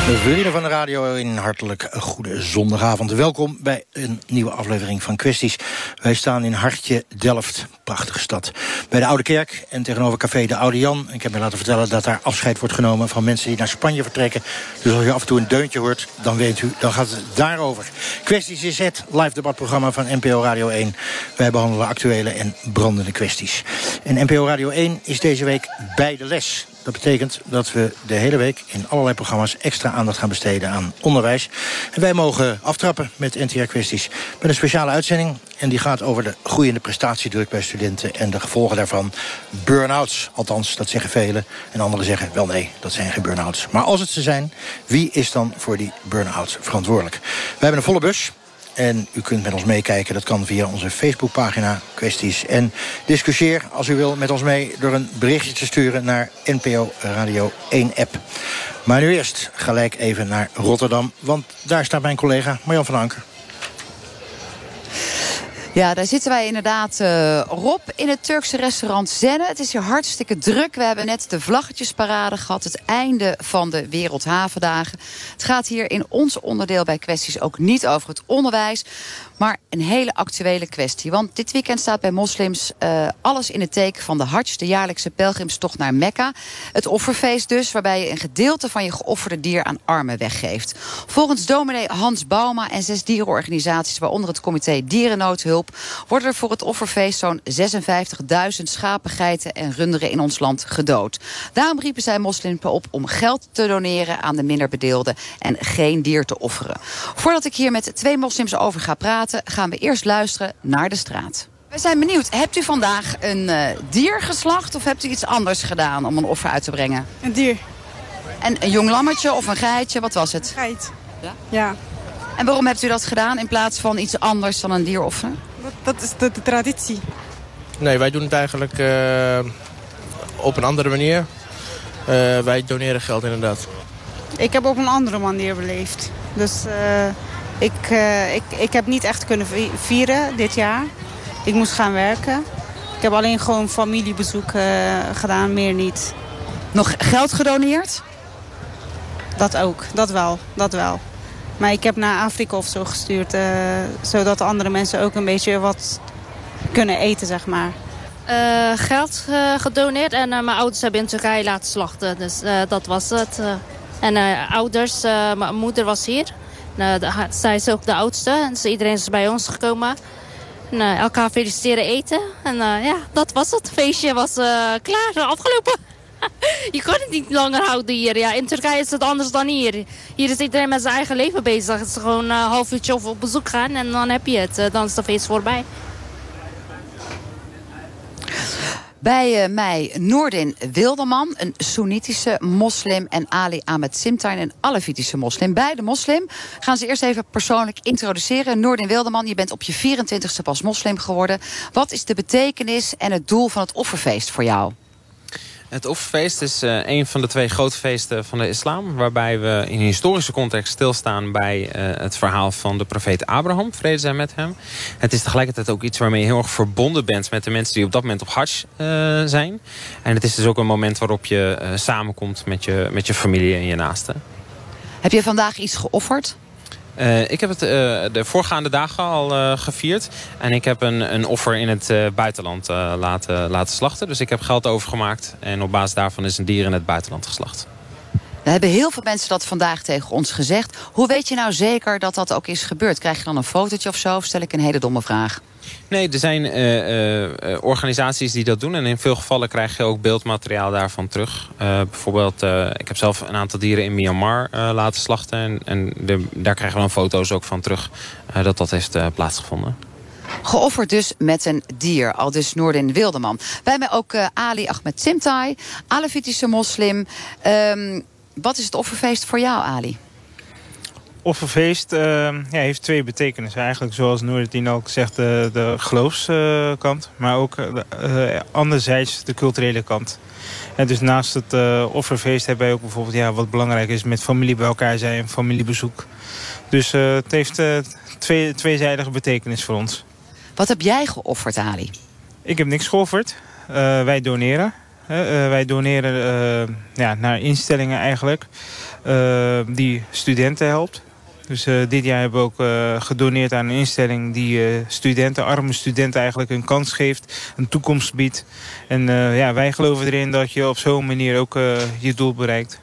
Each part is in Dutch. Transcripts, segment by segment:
Vrienden van de radio, een hartelijk goede zondagavond. Welkom bij een nieuwe aflevering van Kwesties. Wij staan in Hartje, Delft, prachtige stad. Bij de Oude Kerk en tegenover café De Oude Jan. Ik heb me laten vertellen dat daar afscheid wordt genomen... van mensen die naar Spanje vertrekken. Dus als je af en toe een deuntje hoort, dan weet u, dan gaat het daarover. Kwesties is het live debatprogramma van NPO Radio 1. Wij behandelen actuele en brandende kwesties. En NPO Radio 1 is deze week bij de les. Dat betekent dat we de hele week in allerlei programma's extra aandacht gaan besteden aan onderwijs. En wij mogen aftrappen met NTR-kwesties met een speciale uitzending. En die gaat over de groeiende prestatiedruk bij studenten en de gevolgen daarvan. Burn-outs, althans, dat zeggen velen. En anderen zeggen, wel nee, dat zijn geen burn-outs. Maar als het ze zijn, wie is dan voor die burn-out verantwoordelijk? We hebben een volle bus. En u kunt met ons meekijken. Dat kan via onze Facebookpagina kwesties. En discussieer als u wil met ons mee door een berichtje te sturen naar NPO Radio 1 app. Maar nu eerst gelijk even naar Rotterdam. Want daar staat mijn collega Marjan van Anker. Ja, daar zitten wij inderdaad, uh, Rob, in het Turkse restaurant Zenne. Het is hier hartstikke druk. We hebben net de vlaggetjesparade gehad. Het einde van de Wereldhavendagen. Het gaat hier in ons onderdeel bij kwesties ook niet over het onderwijs. Maar een hele actuele kwestie. Want dit weekend staat bij moslims uh, alles in het teken van de Hajj... de jaarlijkse pelgrimstocht naar Mekka. Het offerfeest dus, waarbij je een gedeelte van je geofferde dier aan armen weggeeft. Volgens dominee Hans Bauma en zes dierenorganisaties... waaronder het comité Dierennoodhulp... worden er voor het offerfeest zo'n 56.000 schapen, geiten en runderen in ons land gedood. Daarom riepen zij moslims op om geld te doneren aan de minder bedeelden... en geen dier te offeren. Voordat ik hier met twee moslims over ga praten gaan we eerst luisteren naar de straat. We zijn benieuwd, hebt u vandaag een uh, dier geslacht of hebt u iets anders gedaan om een offer uit te brengen? Een dier. En een jong lammetje of een geitje, wat was het? Geit. Ja? Ja. En waarom hebt u dat gedaan in plaats van iets anders dan een dier offeren? Dat, dat is de, de, traditie. Nee, wij doen het eigenlijk uh, op een andere manier. Uh, wij doneren geld inderdaad. Ik heb op een andere manier beleefd. Dus... Ik, uh, ik, ik heb niet echt kunnen vieren dit jaar. Ik moest gaan werken. Ik heb alleen gewoon familiebezoek uh, gedaan, meer niet. Nog geld gedoneerd? Dat ook, dat wel, dat wel. Maar ik heb naar Afrika of zo gestuurd... Uh, zodat andere mensen ook een beetje wat kunnen eten, zeg maar. Uh, geld uh, gedoneerd en uh, mijn ouders hebben in Turkije laten slachten. Dus dat was het. en ouders, mijn moeder was hier. Nou, zij is ook de oudste. Dus iedereen is bij ons gekomen. Nou, elkaar feliciteren eten. En uh, ja, dat was het. feestje was uh, klaar, afgelopen. je kan het niet langer houden hier. Ja, in Turkije is het anders dan hier. Hier is iedereen met zijn eigen leven bezig. Het is gewoon een half uurtje of op bezoek gaan en dan heb je het. dan is de feest voorbij. Bij uh, mij Noordin Wilderman, een Soenitische moslim... en Ali Ahmed Simtain, een Alevitische moslim. Beide moslim gaan ze eerst even persoonlijk introduceren. Noordin Wilderman, je bent op je 24ste pas moslim geworden. Wat is de betekenis en het doel van het offerfeest voor jou? Het offerfeest is uh, een van de twee grote feesten van de islam... waarbij we in historische context stilstaan bij uh, het verhaal van de profeet Abraham. Vrede zijn met hem. Het is tegelijkertijd ook iets waarmee je heel erg verbonden bent... met de mensen die op dat moment op Hajj uh, zijn. En het is dus ook een moment waarop je samenkomt met je, met je familie en je naasten. Heb je vandaag iets geofferd? Uh, ik heb het uh, de voorgaande dagen al uh, gevierd. En ik heb een, een offer in het buitenland laten, laten slachten. Dus ik heb geld overgemaakt. En op basis daarvan is een dier in het buitenland geslacht. Er hebben heel veel mensen dat vandaag tegen ons gezegd. Hoe weet je nou zeker dat dat ook is gebeurd? Krijg je dan een fotootje of zo? Stel ik een hele domme vraag? Nee, er zijn uh, uh, organisaties die dat doen. En in veel gevallen krijg je ook beeldmateriaal daarvan terug. Bijvoorbeeld, ik heb zelf een aantal dieren in Myanmar laten slachten. En, en daar krijgen we dan foto's ook van terug dat dat heeft plaatsgevonden. Geofferd dus met een dier, al dus Noordin Wilderman. Wij hebben ook Ali Ahmed Simtai, Alevitische moslim. Um, wat is het offerfeest voor jou, Ali? Offerfeest uh, ja, heeft twee betekenissen. Eigenlijk zoals Noordin ook zegt, de, de geloofskant. maar ook uh, anderzijds de culturele kant. En dus naast het offerfeest hebben wij ook bijvoorbeeld... Ja, wat belangrijk is met familie bij elkaar zijn, familiebezoek. Dus het heeft twee, tweezijdige betekenis voor ons. Wat heb jij geofferd, Ali? Ik heb niks geofferd. wij doneren. wij doneren ja, naar instellingen eigenlijk... die studenten helpt. Dus uh, dit jaar hebben we ook uh, gedoneerd aan een instelling die uh, studenten, arme studenten eigenlijk een kans geeft, een toekomst biedt. En ja, wij geloven erin dat je op zo'n manier ook je doel bereikt.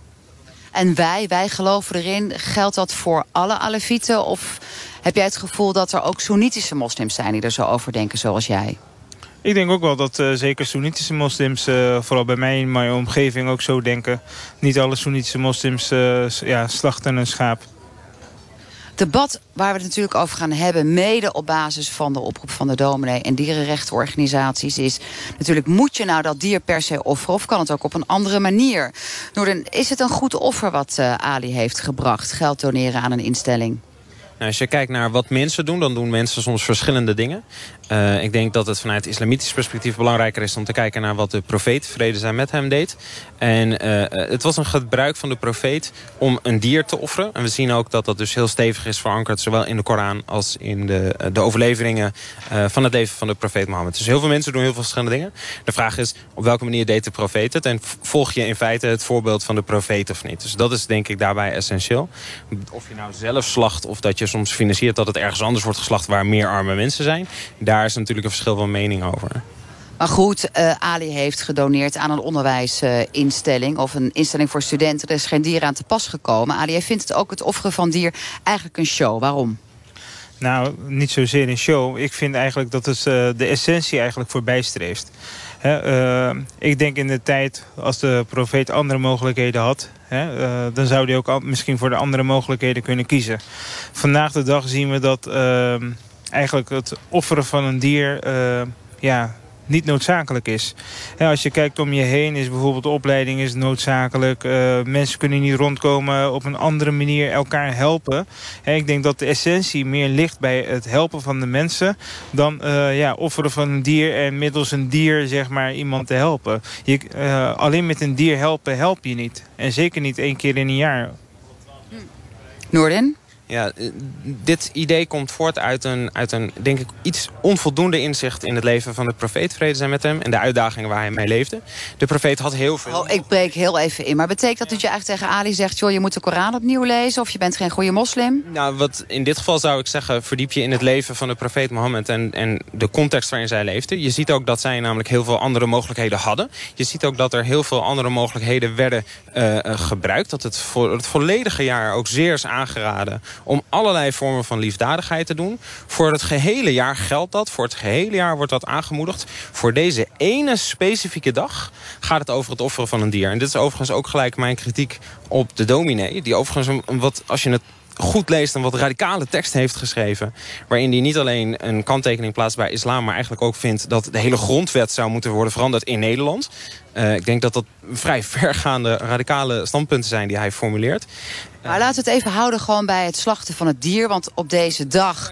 En wij, wij geloven erin, geldt dat voor alle Alevieten? Of heb jij het gevoel dat er ook Soenitische moslims zijn die er zo over denken zoals jij? Ik denk ook wel dat uh, zeker Soenitische moslims, uh, vooral bij mij in mijn omgeving, ook zo denken. Niet alle Soenitische moslims uh, ja, slachten een schaap debat waar we het natuurlijk over gaan hebben... mede op basis van de oproep van de dominee en dierenrechtenorganisaties... is natuurlijk, moet je nou dat dier per se offeren... of kan het ook op een andere manier? Noorden, is het een goed offer wat uh, Ali heeft gebracht? Geld doneren aan een instelling? Nou, als je kijkt naar wat mensen doen, dan doen mensen soms verschillende dingen. Uh, ik denk dat het vanuit islamitisch perspectief belangrijker is om te kijken naar wat de profeet, vrede zijn met hem, deed. En uh, het was een gebruik van de profeet om een dier te offeren. En we zien ook dat dat dus heel stevig is verankerd, zowel in de Koran als in de, de overleveringen van het leven van de profeet Mohammed. Dus heel veel mensen doen heel veel verschillende dingen. De vraag is, op welke manier deed de profeet het? En volg je in feite het voorbeeld van de profeet of niet? Dus dat is denk ik daarbij essentieel. Of je nou zelf slacht of dat je soms financiert dat het ergens anders wordt geslacht waar meer arme mensen zijn. Daar is natuurlijk een verschil van mening over. Maar goed, uh, Ali heeft gedoneerd aan een onderwijsinstelling... of een instelling voor studenten. Er is geen dier aan te pas gekomen. Ali vindt het ook het offeren van dier eigenlijk een show. Waarom? Nou, niet zozeer een show. Ik vind eigenlijk dat het uh, de essentie eigenlijk voorbij streeft. uh, ik denk in de tijd, als de profeet andere mogelijkheden had... Hè, uh, dan zou hij ook misschien voor de andere mogelijkheden kunnen kiezen. Vandaag de dag zien we dat ehm, eigenlijk het offeren van een dier ja, niet noodzakelijk is. als je kijkt om je heen is bijvoorbeeld de opleiding is noodzakelijk. Uh, mensen kunnen niet rondkomen op een andere manier elkaar helpen. ik denk dat de essentie meer ligt bij het helpen van de mensen... dan uh, ja, offeren van een dier en middels een dier zeg maar, iemand te helpen. Je, alleen met een dier helpen help je niet. En zeker niet één keer in een jaar. Noorden? Ja, eh, dit idee komt voort uit een, uit een, denk ik, iets onvoldoende inzicht in het leven van de profeet. Vrede zijn met hem en de uitdagingen waar hij mee leefde. De profeet had heel veel... Oh, ik breek heel even in. Maar betekent dat dat je eigenlijk tegen Ali zegt... joh, je moet de Koran opnieuw lezen of je bent geen goede moslim? Nou, wat in dit geval zou ik zeggen... verdiep je in het leven van de profeet Mohammed... en, en de context waarin zij leefde. Je ziet ook dat zij namelijk heel veel andere mogelijkheden hadden. Je ziet ook dat er heel veel andere mogelijkheden werden uh, gebruikt. Dat het voor het volledige jaar ook zeer is aangeraden om allerlei vormen van liefdadigheid te doen. Voor het gehele jaar geldt dat. Voor het gehele jaar wordt dat aangemoedigd. Voor deze ene specifieke dag gaat het over het offeren van een dier. En dit is overigens ook gelijk mijn kritiek op de dominee. Die overigens, wat, als je het goed leest een wat radicale tekst heeft geschreven... waarin hij niet alleen een kanttekening plaatst bij islam... maar eigenlijk ook vindt dat de hele grondwet zou moeten worden veranderd in Nederland. Uh, ik denk dat dat vrij vergaande radicale standpunten zijn die hij formuleert. Maar laten we het even houden gewoon bij het slachten van het dier. Want op deze dag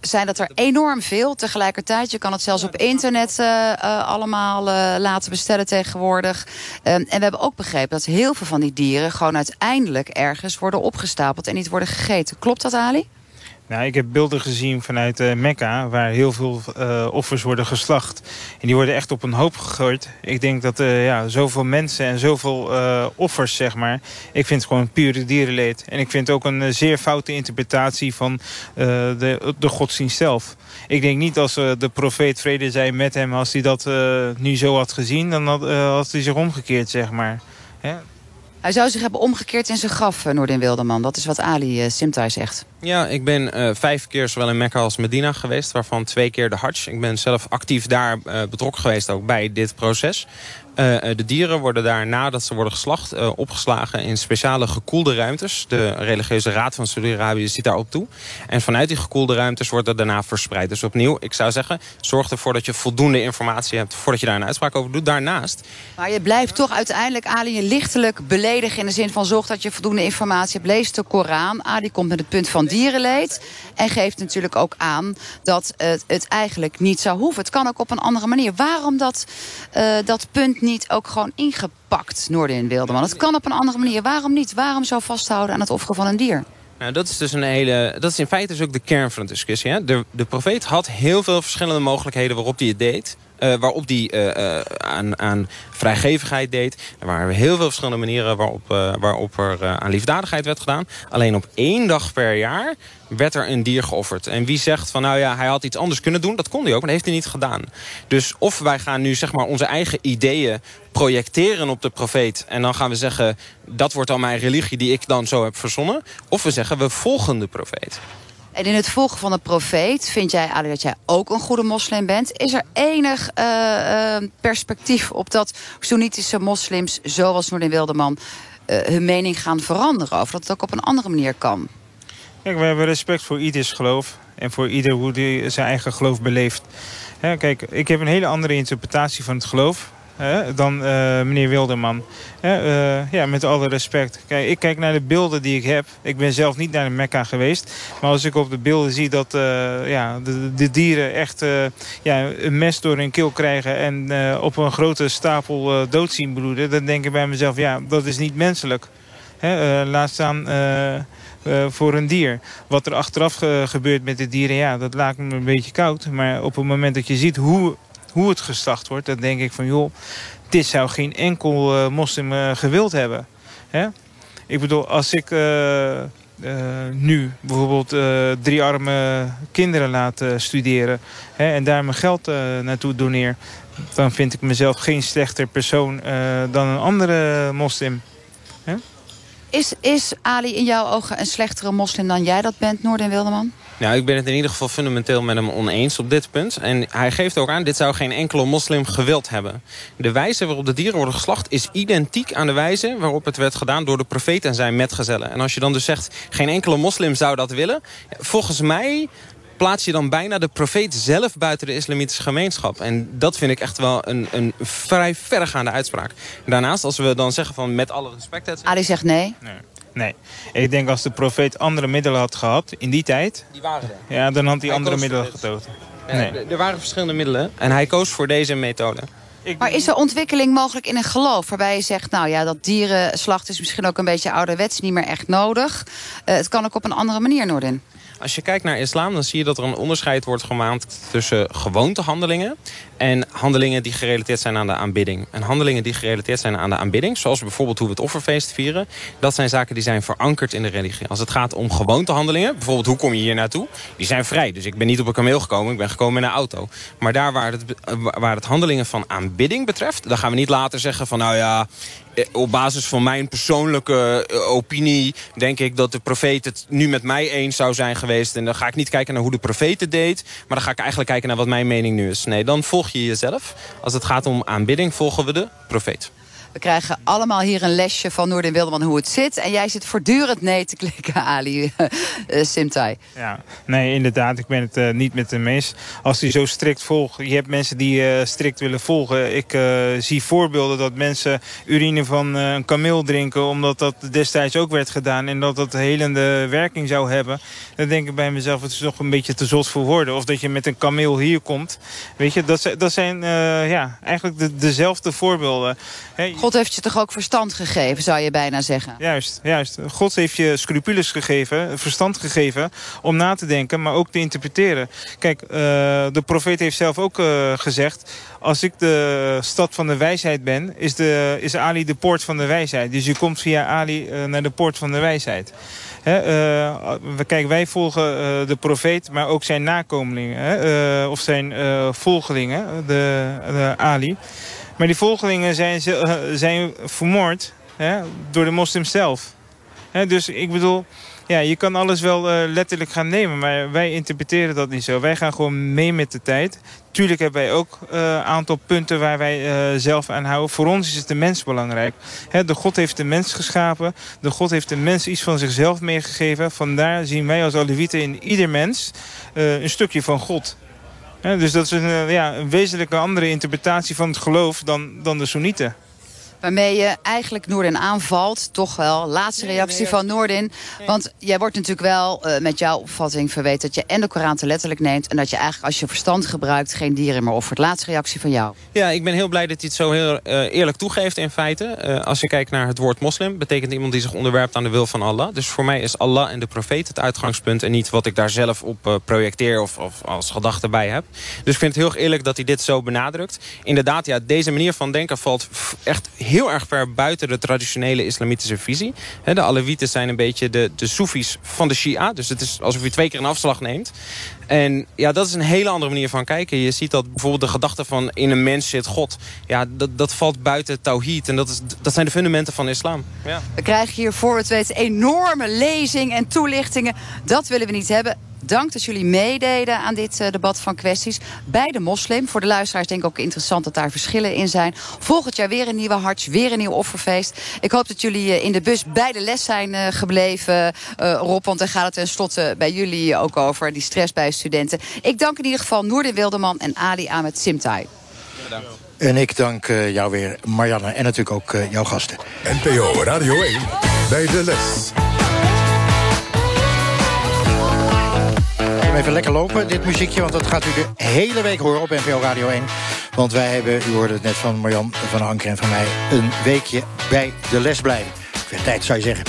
zijn dat er enorm veel tegelijkertijd. Je kan het zelfs op internet uh, uh, allemaal uh, laten bestellen tegenwoordig. Um, en we hebben ook begrepen dat heel veel van die dieren... gewoon uiteindelijk ergens worden opgestapeld en niet worden gegeten. Klopt dat, Ali? Nou, ik heb beelden gezien vanuit uh, Mekka... waar heel veel uh, offers worden geslacht. En die worden echt op een hoop gegooid. Ik denk dat uh, ja, zoveel mensen en zoveel offers, zeg maar... ik vind het gewoon pure dierenleed. En ik vind ook een zeer foute interpretatie van de, de godsdienst zelf. Ik denk niet als de profeet vrede zij met hem... als hij dat nu zo had gezien, dan had hij zich omgekeerd, zeg maar. Hij zou zich hebben omgekeerd in zijn graf, Noordin Wilderman. Dat is wat Ali Simtai zegt. Ja, ik ben uh, vijf keer zowel in Mekka als Medina geweest, waarvan twee keer de Hajj. Ik ben zelf actief daar betrokken geweest ook bij dit proces. Uh, de dieren worden daar nadat ze worden geslacht uh, opgeslagen in speciale gekoelde ruimtes. De religieuze raad van Saudi-Arabië ziet daarop toe. En vanuit die gekoelde ruimtes wordt dat daarna verspreid. Dus opnieuw, ik zou zeggen, zorg ervoor dat je voldoende informatie hebt... voordat je daar een uitspraak over doet. Daarnaast... Maar je blijft toch uiteindelijk, Ali, lichtelijk beledigen... in de zin van zorg dat je voldoende informatie hebt. Lees de Koran. Ali komt met het punt van dierenleed. En geeft natuurlijk ook aan dat het, het eigenlijk niet zou hoeven. Het kan ook op een andere manier. Waarom dat, uh, dat punt niet ook gewoon ingepakt, Noordin Wildeman? Het kan op een andere manier. Waarom niet? Waarom zo vasthouden aan het offeren van een dier? Nou, dat is dus een hele. Dat is in feite dus ook de kern van de discussie. Hè? De, de profeet had heel veel verschillende mogelijkheden waarop hij het deed. Uh, waarop die uh, uh, aan, aan vrijgevigheid deed. Er waren heel veel verschillende manieren waarop, waarop er aan liefdadigheid werd gedaan. Alleen op één dag per jaar werd er een dier geofferd. En wie zegt van nou ja, hij had iets anders kunnen doen, dat kon hij ook, maar dat heeft hij niet gedaan. Dus of wij gaan nu zeg maar onze eigen ideeën projecteren op de profeet... en dan gaan we zeggen, dat wordt dan mijn religie die ik dan zo heb verzonnen. Of we zeggen, we volgen de profeet. En in het volgen van de profeet vind jij, Ali, dat jij ook een goede moslim bent. Is er enig uh, uh, perspectief op dat Soenitische moslims, zoals Noordin Wildeman, uh, hun mening gaan veranderen? Of dat het ook op een andere manier kan? Kijk, we hebben respect voor ieders geloof. En voor ieder hoe die zijn eigen geloof beleeft. Kijk, ik heb een hele andere interpretatie van het geloof dan uh, meneer Wilderman. Uh, ja, met alle respect. Kijk, ik kijk naar de beelden die ik heb. Ik ben zelf niet naar de Mekka geweest. Maar als ik op de beelden zie dat uh, ja, de, de, dieren echt ja, een mes door hun keel krijgen... en op een grote stapel dood zien bloeden... dan denk ik bij mezelf, ja, dat is niet menselijk. laat staan... Voor een dier. Wat er achteraf ge gebeurt met de dieren, ja, dat laat me een beetje koud. Maar op het moment dat je ziet hoe hoe het gestacht wordt... dan denk ik van, joh, dit zou geen enkel uh, moslim uh, gewild hebben. Hè? Ik bedoel, als ik uh, nu bijvoorbeeld drie arme kinderen laat studeren... Hè, en daar mijn geld naartoe doneer... dan vind ik mezelf geen slechter persoon dan een andere moslim. Hè? Is, is Ali in jouw ogen een slechtere moslim dan jij dat bent, Noordin Wilderman? Nou, ik ben het in ieder geval fundamenteel met hem oneens op dit punt. En hij geeft ook aan, dit zou geen enkele moslim gewild hebben. De wijze waarop de dieren worden geslacht is identiek aan de wijze waarop het werd gedaan door de profeet en zijn metgezellen. En als je dan dus zegt, geen enkele moslim zou dat willen. Volgens mij plaats je dan bijna de profeet zelf buiten de islamitische gemeenschap. En dat vind ik echt wel een, een vrij verregaande uitspraak. Daarnaast, als we dan zeggen van met alle respect... Het... Ali zegt nee. nee. Nee. Ik denk als de profeet andere middelen had gehad in die tijd... Die waren er. Ja, dan had hij, andere middelen getoond. Nee. Er waren verschillende middelen en hij koos voor deze methode. Maar is er ontwikkeling mogelijk in een geloof? Waarbij je zegt, nou ja, dat dierenslacht is misschien ook een beetje ouderwets, niet meer echt nodig. Uh, het kan ook op een andere manier, Noordin. Als je kijkt naar islam, dan zie je dat er een onderscheid wordt gemaakt tussen gewoontehandelingen en handelingen die gerelateerd zijn aan de aanbidding. En handelingen die gerelateerd zijn aan de aanbidding, zoals bijvoorbeeld hoe we het offerfeest vieren, dat zijn zaken die zijn verankerd in de religie. Als het gaat om gewoontehandelingen, bijvoorbeeld hoe kom je hier naartoe, die zijn vrij. Dus ik ben niet op een kameel gekomen, ik ben gekomen in een auto. Maar daar waar het, waar het handelingen van aanbidding betreft, dan gaan we niet later zeggen van nou ja, eh, op basis van mijn persoonlijke eh, opinie... denk ik dat de profeet het nu met mij eens zou zijn geweest. En dan ga ik niet kijken naar hoe de profeet het deed... maar dan ga ik eigenlijk kijken naar wat mijn mening nu is. Nee, dan volg je jezelf. Als het gaat om aanbidding, volgen we de profeet. We krijgen allemaal hier een lesje van Noordin Wilderman hoe het zit. En jij zit voortdurend nee te klikken, Ali uh, Simtai. Ja, nee, inderdaad. Ik ben het uh, niet met hem eens. Als hij zo strikt volgt. Je hebt mensen die uh, strikt willen volgen. Ik zie voorbeelden dat mensen urine van een kameel drinken... omdat dat destijds ook werd gedaan. En dat dat helende werking zou hebben. Dan denk ik bij mezelf, het is toch een beetje te zot voor woorden. Of dat je met een kameel hier komt. Weet je, dat, dat zijn ja, eigenlijk de, dezelfde voorbeelden. Hey, God heeft je toch ook verstand gegeven, zou je bijna zeggen? Juist, juist. God heeft je scrupules gegeven, verstand gegeven... om na te denken, maar ook te interpreteren. Kijk, uh, de profeet heeft zelf ook uh, gezegd... als ik de stad van de wijsheid ben, is, de, is Ali de poort van de wijsheid. Dus je komt via Ali uh, naar de poort van de wijsheid. He, uh, kijk, wij volgen de profeet, maar ook zijn nakomelingen. Uh, of zijn volgelingen, de, de Ali. Maar die volgelingen zijn, zijn vermoord hè, door de moslims zelf. dus ik bedoel, ja, je kan alles wel uh, letterlijk gaan nemen, maar wij interpreteren dat niet zo. Wij gaan gewoon mee met de tijd. Tuurlijk hebben wij ook een uh, aantal punten waar wij zelf aan houden. Voor ons is het de mens belangrijk. De God heeft de mens geschapen. De God heeft de mens iets van zichzelf meegegeven. Vandaar zien wij als Alewieten in ieder mens een stukje van God. Dus dat is een, ja, een wezenlijke andere interpretatie van het geloof dan, dan de Soenieten. Waarmee je eigenlijk Noordin aanvalt. Toch wel. Laatste reactie van Noordin. Want jij wordt natuurlijk wel uh, met jouw opvatting verweten... dat je en de Koran te letterlijk neemt... en dat je eigenlijk als je verstand gebruikt geen dieren meer offert. Laatste reactie van jou. Ja, ik ben heel blij dat hij het zo heel uh, eerlijk toegeeft in feite. Uh, als je kijkt naar het woord moslim... betekent iemand die zich onderwerpt aan de wil van Allah. Dus voor mij is Allah en de profeet het uitgangspunt... en niet wat ik daar zelf op projecteer of, of als gedachte bij heb. Dus ik vind het heel eerlijk dat hij dit zo benadrukt. Inderdaad, ja, deze manier van denken valt echt heel erg ver buiten de traditionele islamitische visie. de Alewieten zijn een beetje de, de Soefies van de Shia. Dus het is alsof je twee keer een afslag neemt. En ja, dat is een hele andere manier van kijken. Je ziet dat bijvoorbeeld de gedachte van in een mens zit God. Ja, dat, dat valt buiten Tawhid. En dat, is, dat zijn de fundamenten van de islam. Ja. We krijgen hier voor het weten enorme lezing en toelichtingen. Dat willen we niet hebben. Dank dat jullie meededen aan dit uh, debat van kwesties. Bij de moslim. Voor de luisteraars denk ik ook interessant dat daar verschillen in zijn. Volgend jaar weer een nieuwe harts, weer een nieuw offerfeest. Ik hoop dat jullie uh, in de bus bij de les zijn uh, gebleven, Rob. Want dan gaat het tenslotte bij jullie ook over. Die stress bij studenten. Ik dank in ieder geval Noordin Wilderman en Ali Ahmed Simtai. Bedankt. En ik dank jou weer, Marianne. En natuurlijk ook jouw gasten. NPO Radio 1 bij de les. even lekker lopen, dit muziekje. Want dat gaat u de hele week horen op NPO Radio 1. Want wij hebben, u hoorde het net van Marjan van Anker en van mij... een weekje bij de les blijven. Ver tijd, zou je zeggen.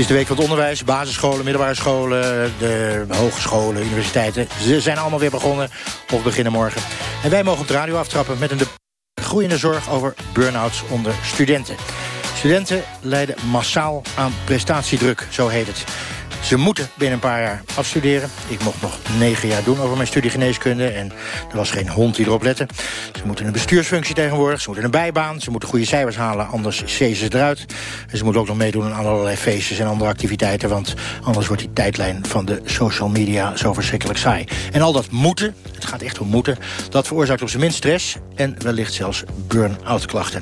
Is de week van het onderwijs. Basisscholen, middelbare scholen, de hogescholen, universiteiten. Ze zijn allemaal weer begonnen of beginnen morgen. En wij mogen op de radio aftrappen met een groeiende zorg... over burn-outs onder studenten. Studenten lijden massaal aan prestatiedruk, zo heet het. Ze moeten binnen een paar jaar afstuderen. Ik mocht nog negen jaar doen over mijn studie geneeskunde. En er was geen hond die erop lette. Ze moeten een bestuursfunctie tegenwoordig. Ze moeten een bijbaan. Ze moeten goede cijfers halen, anders zezen ze eruit. En ze moeten ook nog meedoen aan allerlei feestjes en andere activiteiten. Want anders wordt die tijdlijn van de social media zo verschrikkelijk saai. En al dat moeten, het gaat echt om moeten... dat veroorzaakt op zijn minst stress en wellicht zelfs burn-out klachten.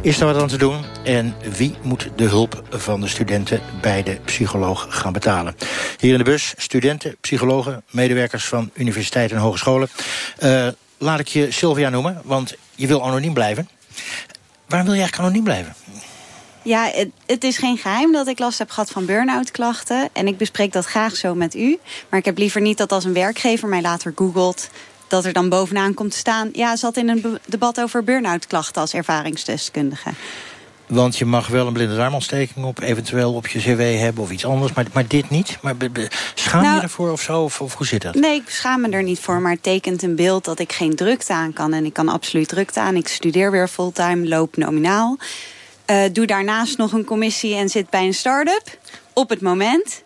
Is er wat aan te doen? En wie moet de hulp van de studenten bij de psycholoog gaan betalen? Hier in de bus studenten, psychologen, medewerkers van universiteiten en hogescholen. Uh, laat ik je Sylvia noemen, want je wil anoniem blijven. Waarom wil je eigenlijk anoniem blijven? Ja, het, het, is geen geheim dat ik last heb gehad van burn-out klachten. En ik bespreek dat graag zo met u. Maar ik heb liever niet dat als een werkgever mij later googelt... dat er dan bovenaan komt te staan... ja, zat in een debat over burn-out klachten als ervaringsdeskundige. Want je mag wel een blinde darmontsteking op, eventueel op je cv hebben of iets anders. Maar, maar dit niet? Maar schaam je nou, ervoor of zo? Of, of, hoe zit dat? Nee, ik schaam me er niet voor. Maar het tekent een beeld dat ik geen drukte aan kan. En ik kan absoluut drukte aan. Ik studeer weer fulltime, loop nominaal. Uh, doe daarnaast nog een commissie en zit bij een start-up. Op het moment.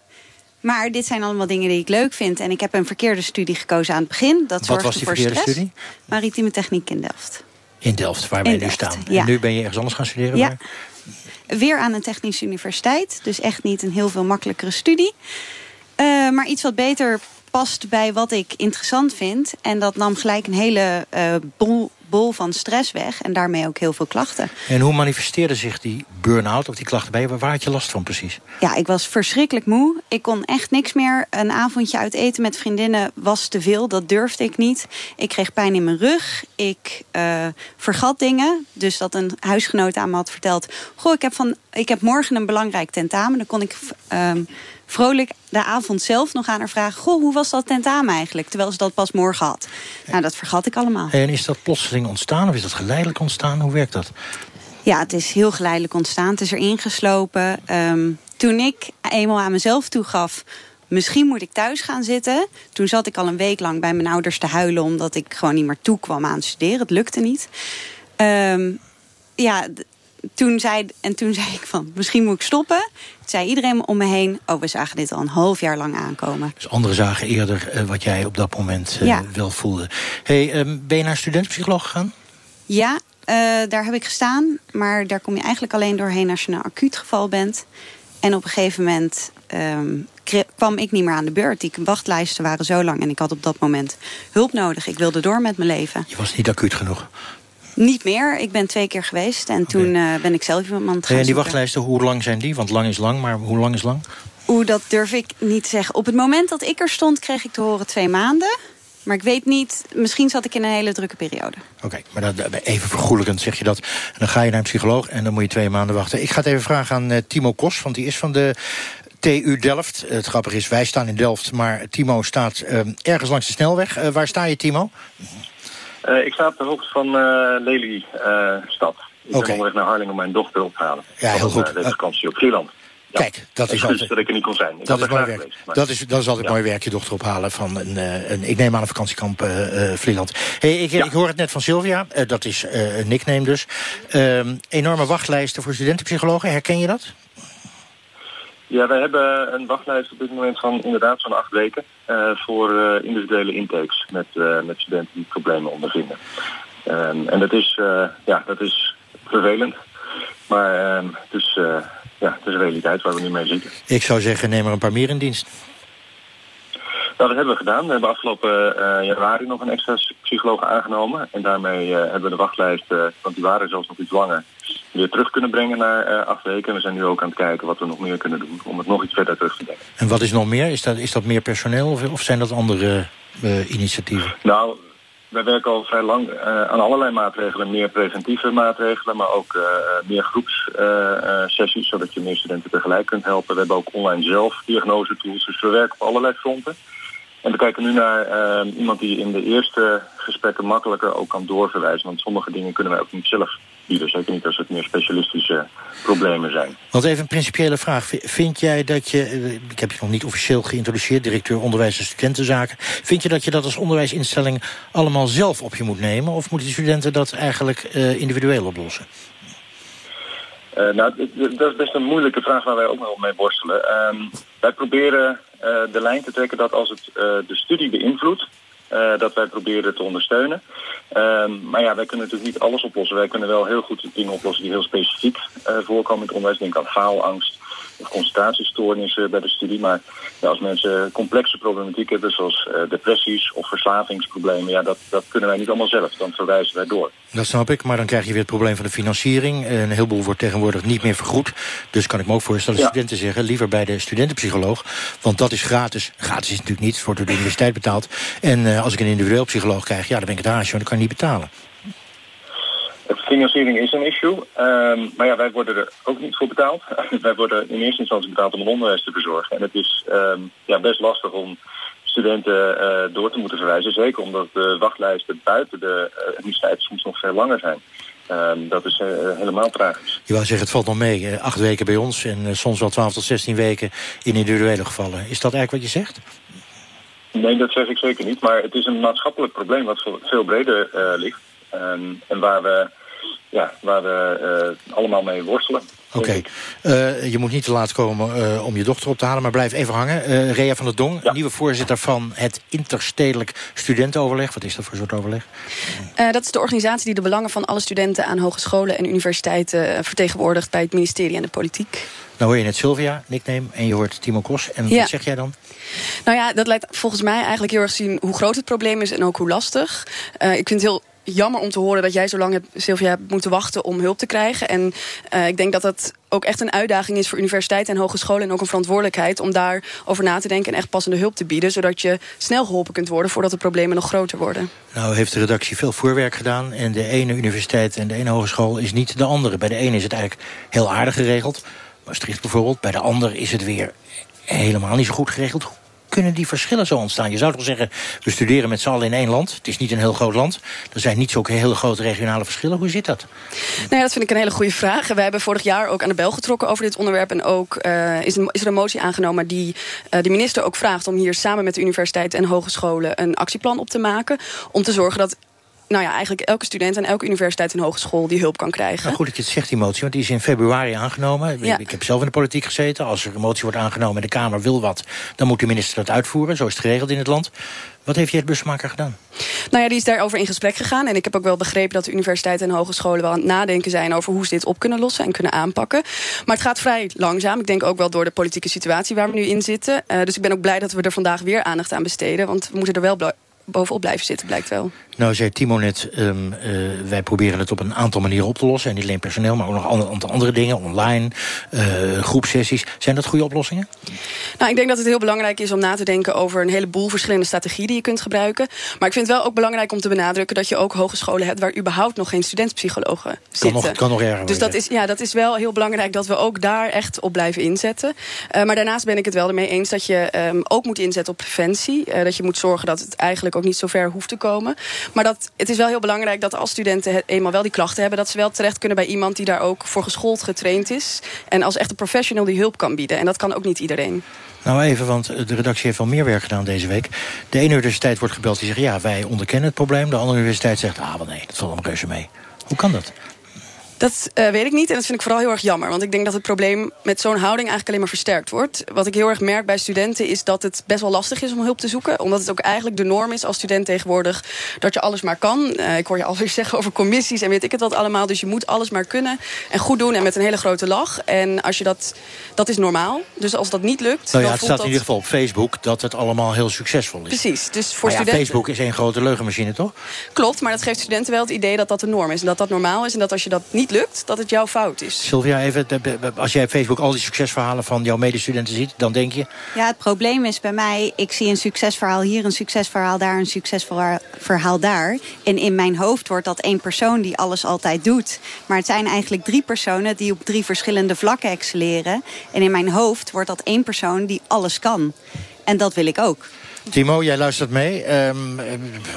Maar dit zijn allemaal dingen die ik leuk vind. En ik heb een verkeerde studie gekozen aan het begin. Dat Wat was die verkeerde stress. studie? Maritieme techniek in Delft. In Delft, waar wij nu staan. Ja. En nu ben je ergens anders gaan studeren? Ja. Weer aan een technische universiteit. Dus echt niet een heel veel makkelijkere studie. Uh, maar iets wat beter past bij wat ik interessant vind. En dat nam gelijk een hele uh, bol, bol van stress weg. En daarmee ook heel veel klachten. En hoe manifesteerde zich die burn-out of die klachten bij je? Waar had je last van precies? Ja, ik was verschrikkelijk moe. Ik kon echt niks meer. Een avondje uit eten met vriendinnen was te veel. Dat durfde ik niet. Ik kreeg pijn in mijn rug. Ik uh, vergat dingen. Dus dat een huisgenoot aan me had verteld... Goh, ik heb, van, ik heb morgen een belangrijk tentamen. Dan kon ik... Uh, vrolijk de avond zelf nog aan haar vragen... goh, hoe was dat tentamen eigenlijk? Terwijl ze dat pas morgen had. Nou, dat vergat ik allemaal. En is dat plotseling ontstaan of is dat geleidelijk ontstaan? Hoe werkt dat? Ja, het is heel geleidelijk ontstaan. Het is erin geslopen. Um, toen ik eenmaal aan mezelf toegaf... misschien moet ik thuis gaan zitten. Toen zat ik al een week lang bij mijn ouders te huilen... omdat ik gewoon niet meer toe kwam aan het studeren. Het lukte niet. Um, ja, toen zei, en toen zei ik van, misschien moet ik stoppen. Zei iedereen om me heen, oh, we zagen dit al een half jaar lang aankomen. Dus anderen zagen eerder uh, wat jij op dat moment uh, ja. wel voelde. Hey, um, ben je naar studentenpsycholoog gegaan? Ja, uh, daar heb ik gestaan. Maar daar kom je eigenlijk alleen doorheen als je een acuut geval bent. En op een gegeven moment ehm, kwam ik niet meer aan de beurt. Die wachtlijsten waren zo lang en ik had op dat moment hulp nodig. Ik wilde door met mijn leven. Je was niet acuut genoeg. Niet meer. Ik ben twee keer geweest en toen eh, ben ik zelf iemand gaan en die zoeken. wachtlijsten, hoe lang zijn die? Want lang is lang, maar hoe lang is lang? Oeh, dat durf ik niet te zeggen. Op het moment dat ik er stond, kreeg ik te horen twee maanden. Maar ik weet niet, misschien zat ik in een hele drukke periode. Oké, maar dat, even vergoelijkend zeg je dat. En dan ga je naar een psycholoog en dan moet je twee maanden wachten. Ik ga het even vragen aan eh, Timo Kos, want die is van de TU Delft. Het grappige is, wij staan in Delft, maar Timo staat eh, ergens langs de snelweg. Eh, waar sta je, Timo? Eh, ik sta op de hoogte van eh Lelystad. ik Oké. ben onderweg naar Harlingen om mijn dochter op te halen. Ja, heel goed. de vakantie op Vlieland. Kijk, dat is altijd... dat ik er niet kon zijn. Ik Dat is, mooi werk. geweest, maar- dat, is, dat is altijd Ja. mooi werk, je dochter ophalen van een, een ik neem aan een vakantiekamp eh, Vlieland. Hey, ik, ik hoor het net van Sylvia, dat is een nickname dus. Ehm, enorme wachtlijsten voor studentenpsychologen, herken je dat? Ja, wij hebben een wachtlijst op dit moment van inderdaad zo'n acht weken eh, voor eh, individuele intakes met, eh, met studenten die problemen ondervinden. Ehm, en dat is, ja, dat is vervelend, maar ehm, het, is, ja, het is een realiteit waar we nu mee zitten. Ik zou zeggen, neem er een paar meer in dienst. Nou, dat hebben we gedaan. We hebben afgelopen eh, januari nog een extra psycholoog aangenomen. En daarmee eh, hebben we de wachtlijst, eh, want die waren zelfs nog iets langer, weer terug kunnen brengen naar acht weken. En we zijn nu ook aan het kijken wat we nog meer kunnen doen om het nog iets verder terug te brengen. En wat is nog meer? Is dat, is dat meer personeel of, of zijn dat andere initiatieven? Nou, wij werken al vrij lang aan allerlei maatregelen. Meer preventieve maatregelen, maar ook meer groepssessies, zodat je meer studenten tegelijk kunt helpen. We hebben ook online zelf diagnosetools, dus we werken op allerlei fronten. En we kijken nu naar eh, iemand die in de eerste gesprekken makkelijker ook kan doorverwijzen. Want sommige dingen kunnen wij ook niet zelf bieden. Zeker niet als het meer specialistische problemen zijn. Want even een principiële vraag. Vind jij dat je, eh, ik heb je nog niet officieel geïntroduceerd, directeur onderwijs en studentenzaken. Vind je dat je dat als onderwijsinstelling allemaal zelf op je moet nemen? Of moeten die studenten dat eigenlijk eh, individueel oplossen? Eh, nou, dat is best een moeilijke vraag waar wij ook nog mee worstelen. Ehm, wij proberen de lijn te trekken dat als het eh, de studie beïnvloedt, eh, dat wij proberen te ondersteunen. Ehm, maar ja, wij kunnen natuurlijk niet alles oplossen. Wij kunnen wel heel goed dingen oplossen die heel specifiek eh, voorkomen in het onderwijs. Denk aan faalangst concentratiestoornissen bij de studie. Maar ja, als mensen complexe problematiek hebben, zoals eh, depressies of verslavingsproblemen, ja, dat, dat kunnen wij niet allemaal zelf. Dan verwijzen wij door. Dat snap ik, maar dan krijg je weer het probleem van de financiering. Een heleboel wordt tegenwoordig niet meer vergoed. Dus kan ik me ook voorstellen dat Ja. studenten zeggen... liever bij de studentenpsycholoog, want dat is gratis. Gratis is natuurlijk niet, het wordt door de universiteit betaald. En eh, als ik een individueel psycholoog krijg, ja, dan ben ik het haasje... want dan kan ik niet betalen. Financiering is een issue, ehm, maar ja, wij worden er ook niet voor betaald. wij worden in eerste instantie betaald om een onderwijs te verzorgen. En het is ehm, ja, best lastig om studenten eh, door te moeten verwijzen. Zeker omdat de wachtlijsten buiten de uh, universiteit soms nog veel langer zijn. Ehm, dat is eh, helemaal tragisch. Je wou zeggen, het valt nog mee. eh, acht weken bij ons en eh, soms wel 12 tot 16 weken in individuele gevallen. Is dat eigenlijk wat je zegt? Nee, dat zeg ik zeker niet. Maar het is een maatschappelijk probleem wat veel- breder eh, ligt. En waar we, ja, waar we eh, allemaal mee worstelen. Oké. Eh, je moet niet te laat komen eh, om je dochter op te halen, maar blijf even hangen. Eh Rea van der Dong, nieuwe voorzitter van het Interstedelijk Studentenoverleg. Wat is dat voor soort overleg? Uh, dat is de organisatie die de belangen van alle studenten aan hogescholen en universiteiten vertegenwoordigt bij het ministerie en de politiek. Nou hoor je net Sylvia, nickname, en je hoort Timo Kos. En Ja. wat zeg jij dan? Nou ja, dat laat volgens mij eigenlijk heel erg zien hoe groot het probleem is en ook hoe lastig. Uh, ik vind het heel jammer om te horen dat jij zo lang hebt, Sylvia, moeten wachten om hulp te krijgen. En uh, ik denk dat dat ook echt een uitdaging is voor universiteiten en hogescholen. En ook een verantwoordelijkheid om daarover na te denken en echt passende hulp te bieden. Zodat je snel geholpen kunt worden voordat de problemen nog groter worden. Nou heeft de redactie veel voorwerk gedaan. En de ene universiteit en de ene hogeschool is niet de andere. Bij de ene is het eigenlijk heel aardig geregeld. Maastricht bijvoorbeeld. Bij de ander is het weer helemaal niet zo goed geregeld. Kunnen die verschillen zo ontstaan? Je zou toch zeggen, we studeren met z'n allen in één land. Het is niet een heel groot land. Er zijn niet zulke hele grote regionale verschillen. Hoe zit dat? Nou ja, dat vind ik een hele goede vraag. We hebben vorig jaar ook aan de bel getrokken over dit onderwerp. En ook uh, is, is er een motie aangenomen die uh, de minister ook vraagt... om hier samen met de universiteit en hogescholen een actieplan op te maken. Om te zorgen dat nou ja, eigenlijk elke student en elke universiteit en hogeschool die hulp kan krijgen. Nou, goed dat je het zegt, die motie, want die is in februari aangenomen. Ja. Ik heb zelf in de politiek gezeten. Als er een motie wordt aangenomen en de Kamer wil wat... dan moet de minister dat uitvoeren. Zo is het geregeld in het land. Wat heeft jij het busmaker gedaan? Nou ja, die is daarover in gesprek gegaan. En ik heb ook wel begrepen dat de universiteiten en hogescholen wel aan het nadenken zijn over hoe ze dit op kunnen lossen en kunnen aanpakken. Maar het gaat vrij langzaam. Ik denk ook wel door de politieke situatie waar we nu in zitten. Uh, dus ik ben ook blij dat we er vandaag weer aandacht aan besteden. Want we moeten er wel bovenop blijven zitten, blijkt wel. Nou, zei Timo net, um, uh, wij proberen het op een aantal manieren op te lossen. En niet alleen personeel, maar ook nog een aantal andere dingen. Online, uh, groepsessies. Zijn dat goede oplossingen? Nou, ik denk dat het heel belangrijk is om na te denken over een heleboel verschillende strategieën die je kunt gebruiken. Maar ik vind het wel ook belangrijk om te benadrukken dat je ook hogescholen hebt waar überhaupt nog geen studentpsychologen zitten. Kan nog, kan nog erger Dus dat is, ja, dat is wel heel belangrijk dat we ook daar echt op blijven inzetten. Uh, maar daarnaast ben ik het wel ermee eens dat je um, ook moet inzetten op preventie. Dat je moet zorgen dat het eigenlijk ook niet zo ver hoeft te komen. Maar dat, het is wel heel belangrijk dat als studenten eenmaal wel die klachten hebben... dat ze wel terecht kunnen bij iemand die daar ook voor geschoold getraind is. En als echt een professional die hulp kan bieden. En dat kan ook niet iedereen. Nou even, want de redactie heeft wel meer werk gedaan deze week. De ene universiteit wordt gebeld die zegt... ja, wij onderkennen het probleem. De andere universiteit zegt, ah, wel nee, dat valt allemaal reuze mee. Hoe kan dat? Dat uh, weet ik niet en dat vind ik vooral heel erg jammer. Want ik denk dat het probleem met zo'n houding eigenlijk alleen maar versterkt wordt. Wat ik heel erg merk bij studenten is dat het best wel lastig is om hulp te zoeken. Omdat het ook eigenlijk de norm is als student tegenwoordig dat je alles maar kan. Uh, ik hoor je alweer zeggen over commissies en weet ik het wat allemaal. Dus je moet alles maar kunnen en goed doen en met een hele grote lach. En als je dat, dat is normaal. Dus als dat niet lukt... Nou ja, het staat in ieder geval op Facebook dat het allemaal heel succesvol is. Precies. Dus voor ja, studenten... Facebook is één grote leugenmachine, toch? Klopt, maar dat geeft studenten wel het idee dat dat de norm is. En dat dat normaal is en dat als je dat niet lukt, dat het jouw fout is. Sylvia, even, als jij op Facebook al die succesverhalen van jouw medestudenten ziet... dan denk je... Ja, het probleem is bij mij, ik zie een succesverhaal hier... een succesverhaal daar, een succesverhaal daar. En in mijn hoofd wordt dat één persoon die alles altijd doet. Maar het zijn eigenlijk drie personen die op drie verschillende vlakken excelleren. En in mijn hoofd wordt dat één persoon die alles kan. En dat wil ik ook. Timo, jij luistert mee. Um,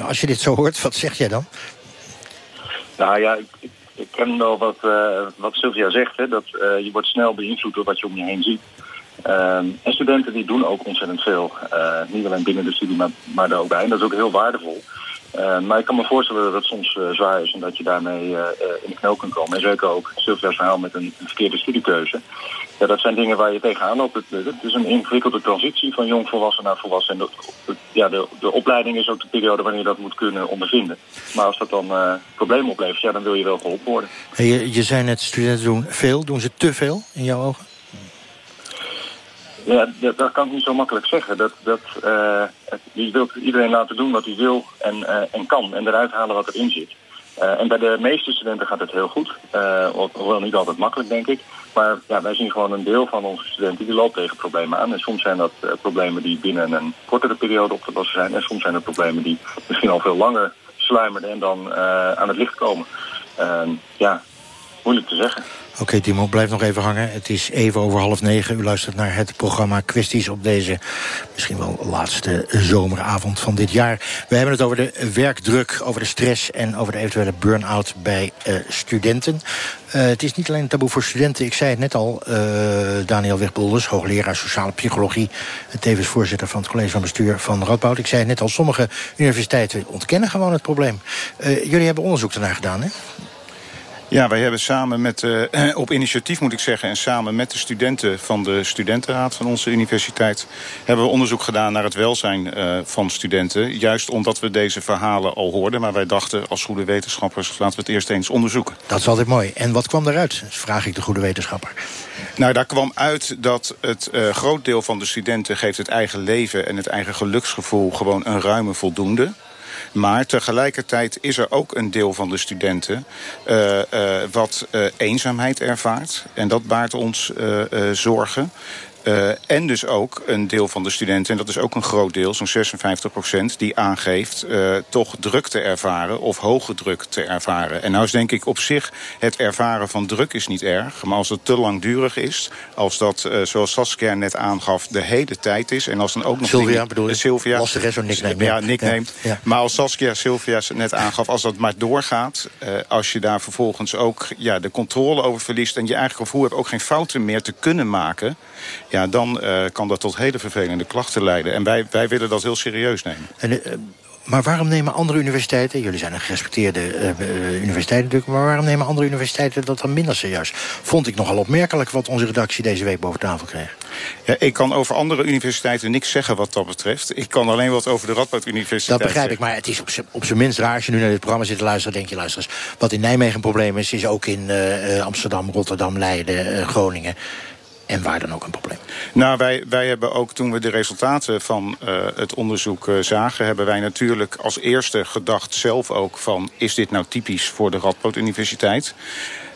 als je dit zo hoort, wat zeg jij dan? Nou ja, ik, ik ken wel wat, uh, wat Sylvia zegt, hè, dat uh, je wordt snel beïnvloed door wat je om je heen ziet. Um, en studenten die doen ook ontzettend veel. Uh, niet alleen binnen de studie, maar, maar daar ook bij. En dat is ook heel waardevol. Uh, maar ik kan me voorstellen dat het soms uh, zwaar is en dat je daarmee uh, in de knel kunt komen. En zeker ook Sylvia's verhaal met een, verkeerde studiekeuze. Ja, dat zijn dingen waar je tegenaan loopt. Het, is een ingewikkelde transitie van jong volwassen naar volwassen. En ja, de, de opleiding is ook de periode wanneer je dat moet kunnen ondervinden. Maar als dat dan problemen oplevert, ja, dan wil je wel geholpen worden. Je, je zei net, studenten doen veel. Doen ze te veel in jouw ogen? Ja, dat, dat, kan ik niet zo makkelijk zeggen. Dat, dat, uh, je wilt iedereen laten doen wat hij wil en, uh, en kan. En eruit halen wat erin zit. Uh, en bij de meeste studenten gaat het heel goed. hoewel niet altijd makkelijk, denk ik. Maar ja, wij zien gewoon een deel van onze studenten die loopt tegen problemen aan. En soms zijn dat problemen die binnen een kortere periode op te lossen zijn. En soms zijn het problemen die misschien al veel langer sluimeren en dan aan het licht komen. ja, moeilijk te zeggen. Oké, Timo, blijf nog even hangen. Het is even over half negen. U luistert naar het programma Kwesties op deze misschien wel laatste zomeravond van dit jaar. We hebben het over de werkdruk, over de stress en over de eventuele burn-out bij uh, studenten. Uh, het is niet alleen een taboe voor studenten. Ik zei het net al, uh, Daniel Wegbolders, hoogleraar sociale psychologie... tevens voorzitter van het college van bestuur van Radboud. Ik zei het net al, sommige universiteiten ontkennen gewoon het probleem. jullie hebben onderzoek ernaar gedaan, hè? Ja, wij hebben samen met, uh, op initiatief moet ik zeggen... en samen met de studenten van de studentenraad van onze universiteit... hebben we onderzoek gedaan naar het welzijn uh, van studenten. Juist omdat we deze verhalen al hoorden. Maar wij dachten als goede wetenschappers... laten we het eerst eens onderzoeken. Dat is altijd mooi. En wat kwam eruit, vraag ik de goede wetenschapper. Nou, daar kwam uit dat het uh, groot deel van de studenten... geeft het eigen leven en het eigen geluksgevoel... gewoon een ruime voldoende maar tegelijkertijd is er ook een deel van de studenten... Uh, uh, wat uh, eenzaamheid ervaart. En dat baart ons zorgen. Uh, en dus ook een deel van de studenten, en dat is ook een groot deel, zo'n 56 procent, die aangeeft uh, toch druk te ervaren of hoge druk te ervaren. En nou is denk ik op zich het ervaren van druk is niet erg, maar als het te langdurig is, als dat, uh, zoals Saskia net aangaf, de hele tijd is, en als dan ook nog... Sylvia bedoel je? Sylvia. Lastig is zo'n nickname. Ja, nickname. Ja, ja. Maar als Saskia Sylvia net aangaf, als dat maar doorgaat, als je daar vervolgens ook ja, de controle over verliest en je eigen gevoel hebt ook geen fouten meer te kunnen maken ja, dan uh, kan dat tot hele vervelende klachten leiden. En wij, wij willen dat heel serieus nemen. En, uh, Maar waarom nemen andere universiteiten... jullie zijn een gerespecteerde uh, uh, universiteit natuurlijk... maar waarom nemen andere universiteiten dat dan minder serieus? Vond ik nogal opmerkelijk wat onze redactie deze week boven tafel kreeg. Ja, ik kan over andere universiteiten niks zeggen wat dat betreft. Ik kan alleen wat over de Radboud Universiteit Dat begrijp ik, maar het is op zijn minst raar... als je nu naar dit programma zit te luisteren, denk je... luister eens, wat in Nijmegen een probleem is... is ook in uh, Amsterdam, Rotterdam, Leiden, Groningen en waar dan ook een probleem? Nou, wij, wij hebben ook toen we de resultaten van uh, het onderzoek uh, zagen... hebben wij natuurlijk als eerste gedacht zelf ook van... is dit nou typisch voor de Radboud Universiteit?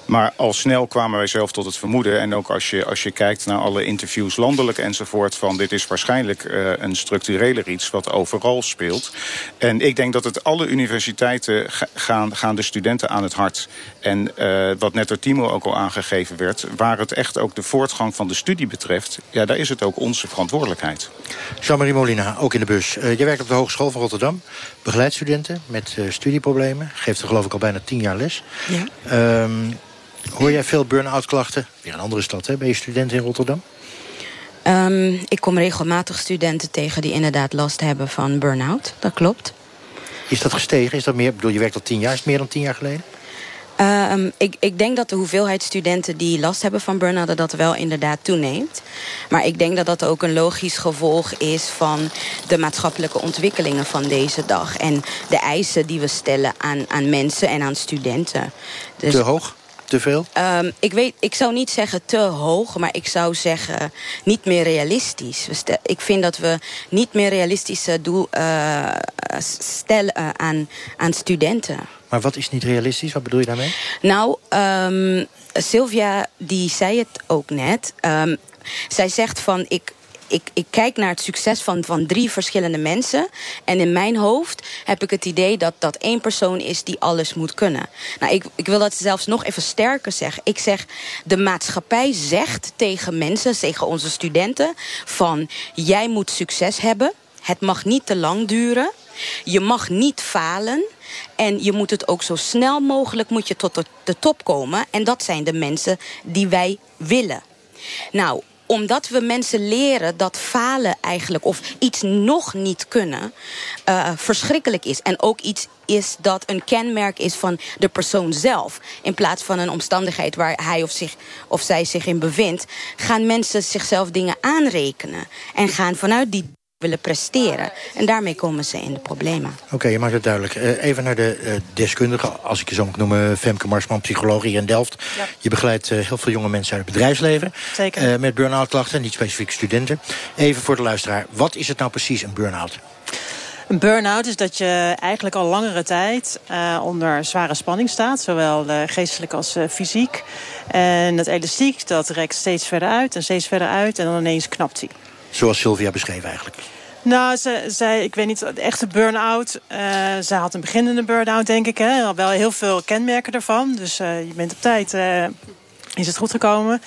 Maar al snel kwamen wij zelf tot het vermoeden. En ook als je, als je kijkt naar alle interviews landelijk enzovoort... van dit is waarschijnlijk uh, een structureler iets wat overal speelt. En ik denk dat het alle universiteiten gaan, gaan de studenten aan het hart. En uh, wat net door Timo ook al aangegeven werd... waar het echt ook de voortgang van de studie betreft... ja, daar is het ook onze verantwoordelijkheid. Jean-Marie Molina, ook in de bus. Uh, je werkt op de Hogeschool van Rotterdam. Begeleidt studenten met studieproblemen. Geeft er geloof ik al bijna tien jaar les. Ja. Um, Hoor jij veel burn-out klachten? Weer een andere stad, hè? Ben je student in Rotterdam? Um, ik kom regelmatig studenten tegen die inderdaad last hebben van burn-out. Dat klopt. Is dat gestegen? Is dat meer? Ik bedoel, je werkt al tien jaar. Is het meer dan tien jaar geleden? Um, ik, ik denk dat de hoeveelheid studenten die last hebben van burn-out... dat wel inderdaad toeneemt. Maar ik denk dat dat ook een logisch gevolg is... van de maatschappelijke ontwikkelingen van deze dag. En de eisen die we stellen aan, aan mensen en aan studenten. Dus, Te hoog? Te veel? Um, ik, weet, ik zou niet zeggen te hoog, maar ik zou zeggen niet meer realistisch. Ik vind dat we niet meer realistische doel uh, stellen uh, aan, aan studenten. Maar wat is niet realistisch? Wat bedoel je daarmee? Nou, um, Sylvia die zei het ook net. Um, zij zegt van ik ik, ik kijk naar het succes van, van drie verschillende mensen. En in mijn hoofd heb ik het idee dat dat één persoon is die alles moet kunnen. Nou, ik, ik wil dat zelfs nog even sterker zeggen. Ik zeg, de maatschappij zegt tegen mensen, tegen onze studenten... van jij moet succes hebben. Het mag niet te lang duren. Je mag niet falen. En je moet het ook zo snel mogelijk moet je tot de, de top komen. En dat zijn de mensen die wij willen. Nou, omdat we mensen leren dat falen eigenlijk... of iets nog niet kunnen, uh, verschrikkelijk is. En ook iets is dat een kenmerk is van de persoon zelf. In plaats van een omstandigheid waar hij of, zich, of zij zich in bevindt... gaan mensen zichzelf dingen aanrekenen. En gaan vanuit die willen presteren. En daarmee komen ze in de problemen. Oké, okay, je maakt het duidelijk. Uh, even naar de uh, deskundige, als ik je zo mag noemen... Femke Marsman, psycholoog hier in Delft. Ja. Je begeleidt uh, heel veel jonge mensen uit het bedrijfsleven. Zeker. met burn-out klachten, niet specifiek studenten. Even voor de luisteraar, wat is het nou precies, een burn-out? Een burn-out is dat je eigenlijk al langere tijd uh, onder zware spanning staat. Zowel uh, geestelijk als uh, fysiek. En dat elastiek dat rekt steeds verder uit en steeds verder uit. En dan ineens knapt hij. Zoals Sylvia beschreef eigenlijk. Nou, ze, zij, ik weet niet, de echte burn-out. Uh, ze had een beginnende burn-out, denk ik. Hè. Al wel heel veel kenmerken ervan. Dus uh, je bent op tijd, uh, is het goed gekomen.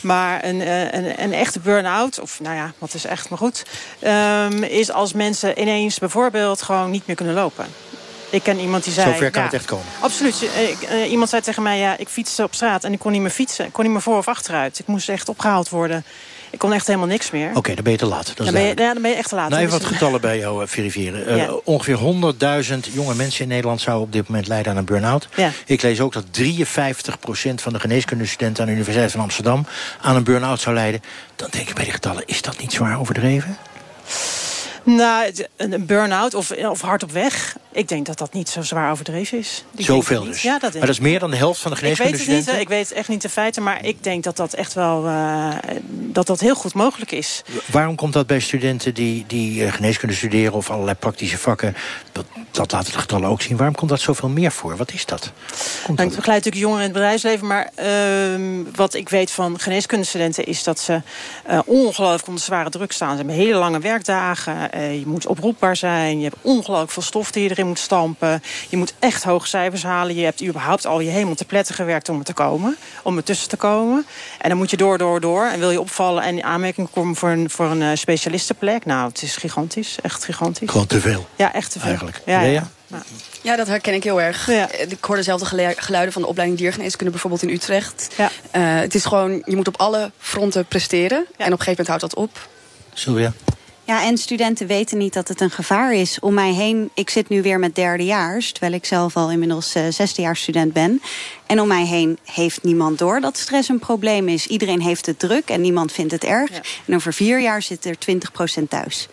Maar een, een, een echte burn-out, of nou ja, wat is echt maar goed... Um, is als mensen ineens bijvoorbeeld gewoon niet meer kunnen lopen. Ik ken iemand die zei... Zover kan ja, het echt komen. Absoluut. Ik, iemand zei tegen mij, ja, ik fietste op straat en ik kon niet meer fietsen. Ik kon niet meer voor of achteruit. Ik moest echt opgehaald worden. Ik kon echt helemaal niks meer. Oké, okay, dan ben je te laat. Dat dan, ben je, ja, dan ben je echt te laat. Nou, even wat getallen bij jou uh, verifiëren. Uh, ja. Ongeveer 100.000 jonge mensen in Nederland zouden op dit moment lijden aan een burn-out. Ja. Ik lees ook dat 53% van de geneeskundestudenten aan de Universiteit van Amsterdam aan een burn-out zou lijden. Dan denk ik bij die getallen, is dat niet zwaar overdreven? Nou, een burn-out of, of hard op weg. Ik denk dat dat niet zo zwaar overdreven is. Ik Zoveel dus? Ja, dat maar dat is meer dan de helft van de geneeskundestudenten? Ik weet het niet, ik weet echt niet de feiten. Maar ik denk dat dat echt wel uh, dat dat heel goed mogelijk is. Waarom komt dat bij studenten die, die uh, geneeskunde studeren... of allerlei praktische vakken, dat, dat laten de getallen ook zien. Waarom komt dat zoveel meer voor? Wat is dat? Komt nou, ik begeleid natuurlijk jongeren in het bedrijfsleven. Maar uh, wat ik weet van geneeskundestudenten... is dat ze uh, ongelooflijk onder zware druk staan. Ze hebben hele lange werkdagen. Uh, je moet oproepbaar zijn. Je hebt ongelooflijk veel stof die je erin moet stampen. Je moet echt hoge cijfers halen. Je hebt überhaupt al je hemel te pletten gewerkt om er te komen. Om er tussen te komen. En dan moet je door, door, door. En wil je opvallen en in aanmerking komen voor een, voor een uh, specialistenplek. Nou, het is gigantisch. Echt gigantisch. Gewoon te veel. Ja, echt te veel. Eigenlijk. Ja, ja. ja. Ja, dat herken ik heel erg. Ja. Ik hoor dezelfde geluiden van de opleiding diergeneeskunde bijvoorbeeld in Utrecht. Ja. Uh, het is gewoon, je moet op alle fronten presteren. Ja. En op een gegeven moment houdt dat op. Sylvia? Ja, en studenten weten niet dat het een gevaar is. Om mij heen, ik zit nu weer met derdejaars... terwijl ik zelf al inmiddels uh, zesdejaars student ben. En om mij heen heeft niemand door dat stress een probleem is. Iedereen heeft het druk en niemand vindt het erg. En over vier jaar zit er 20% thuis.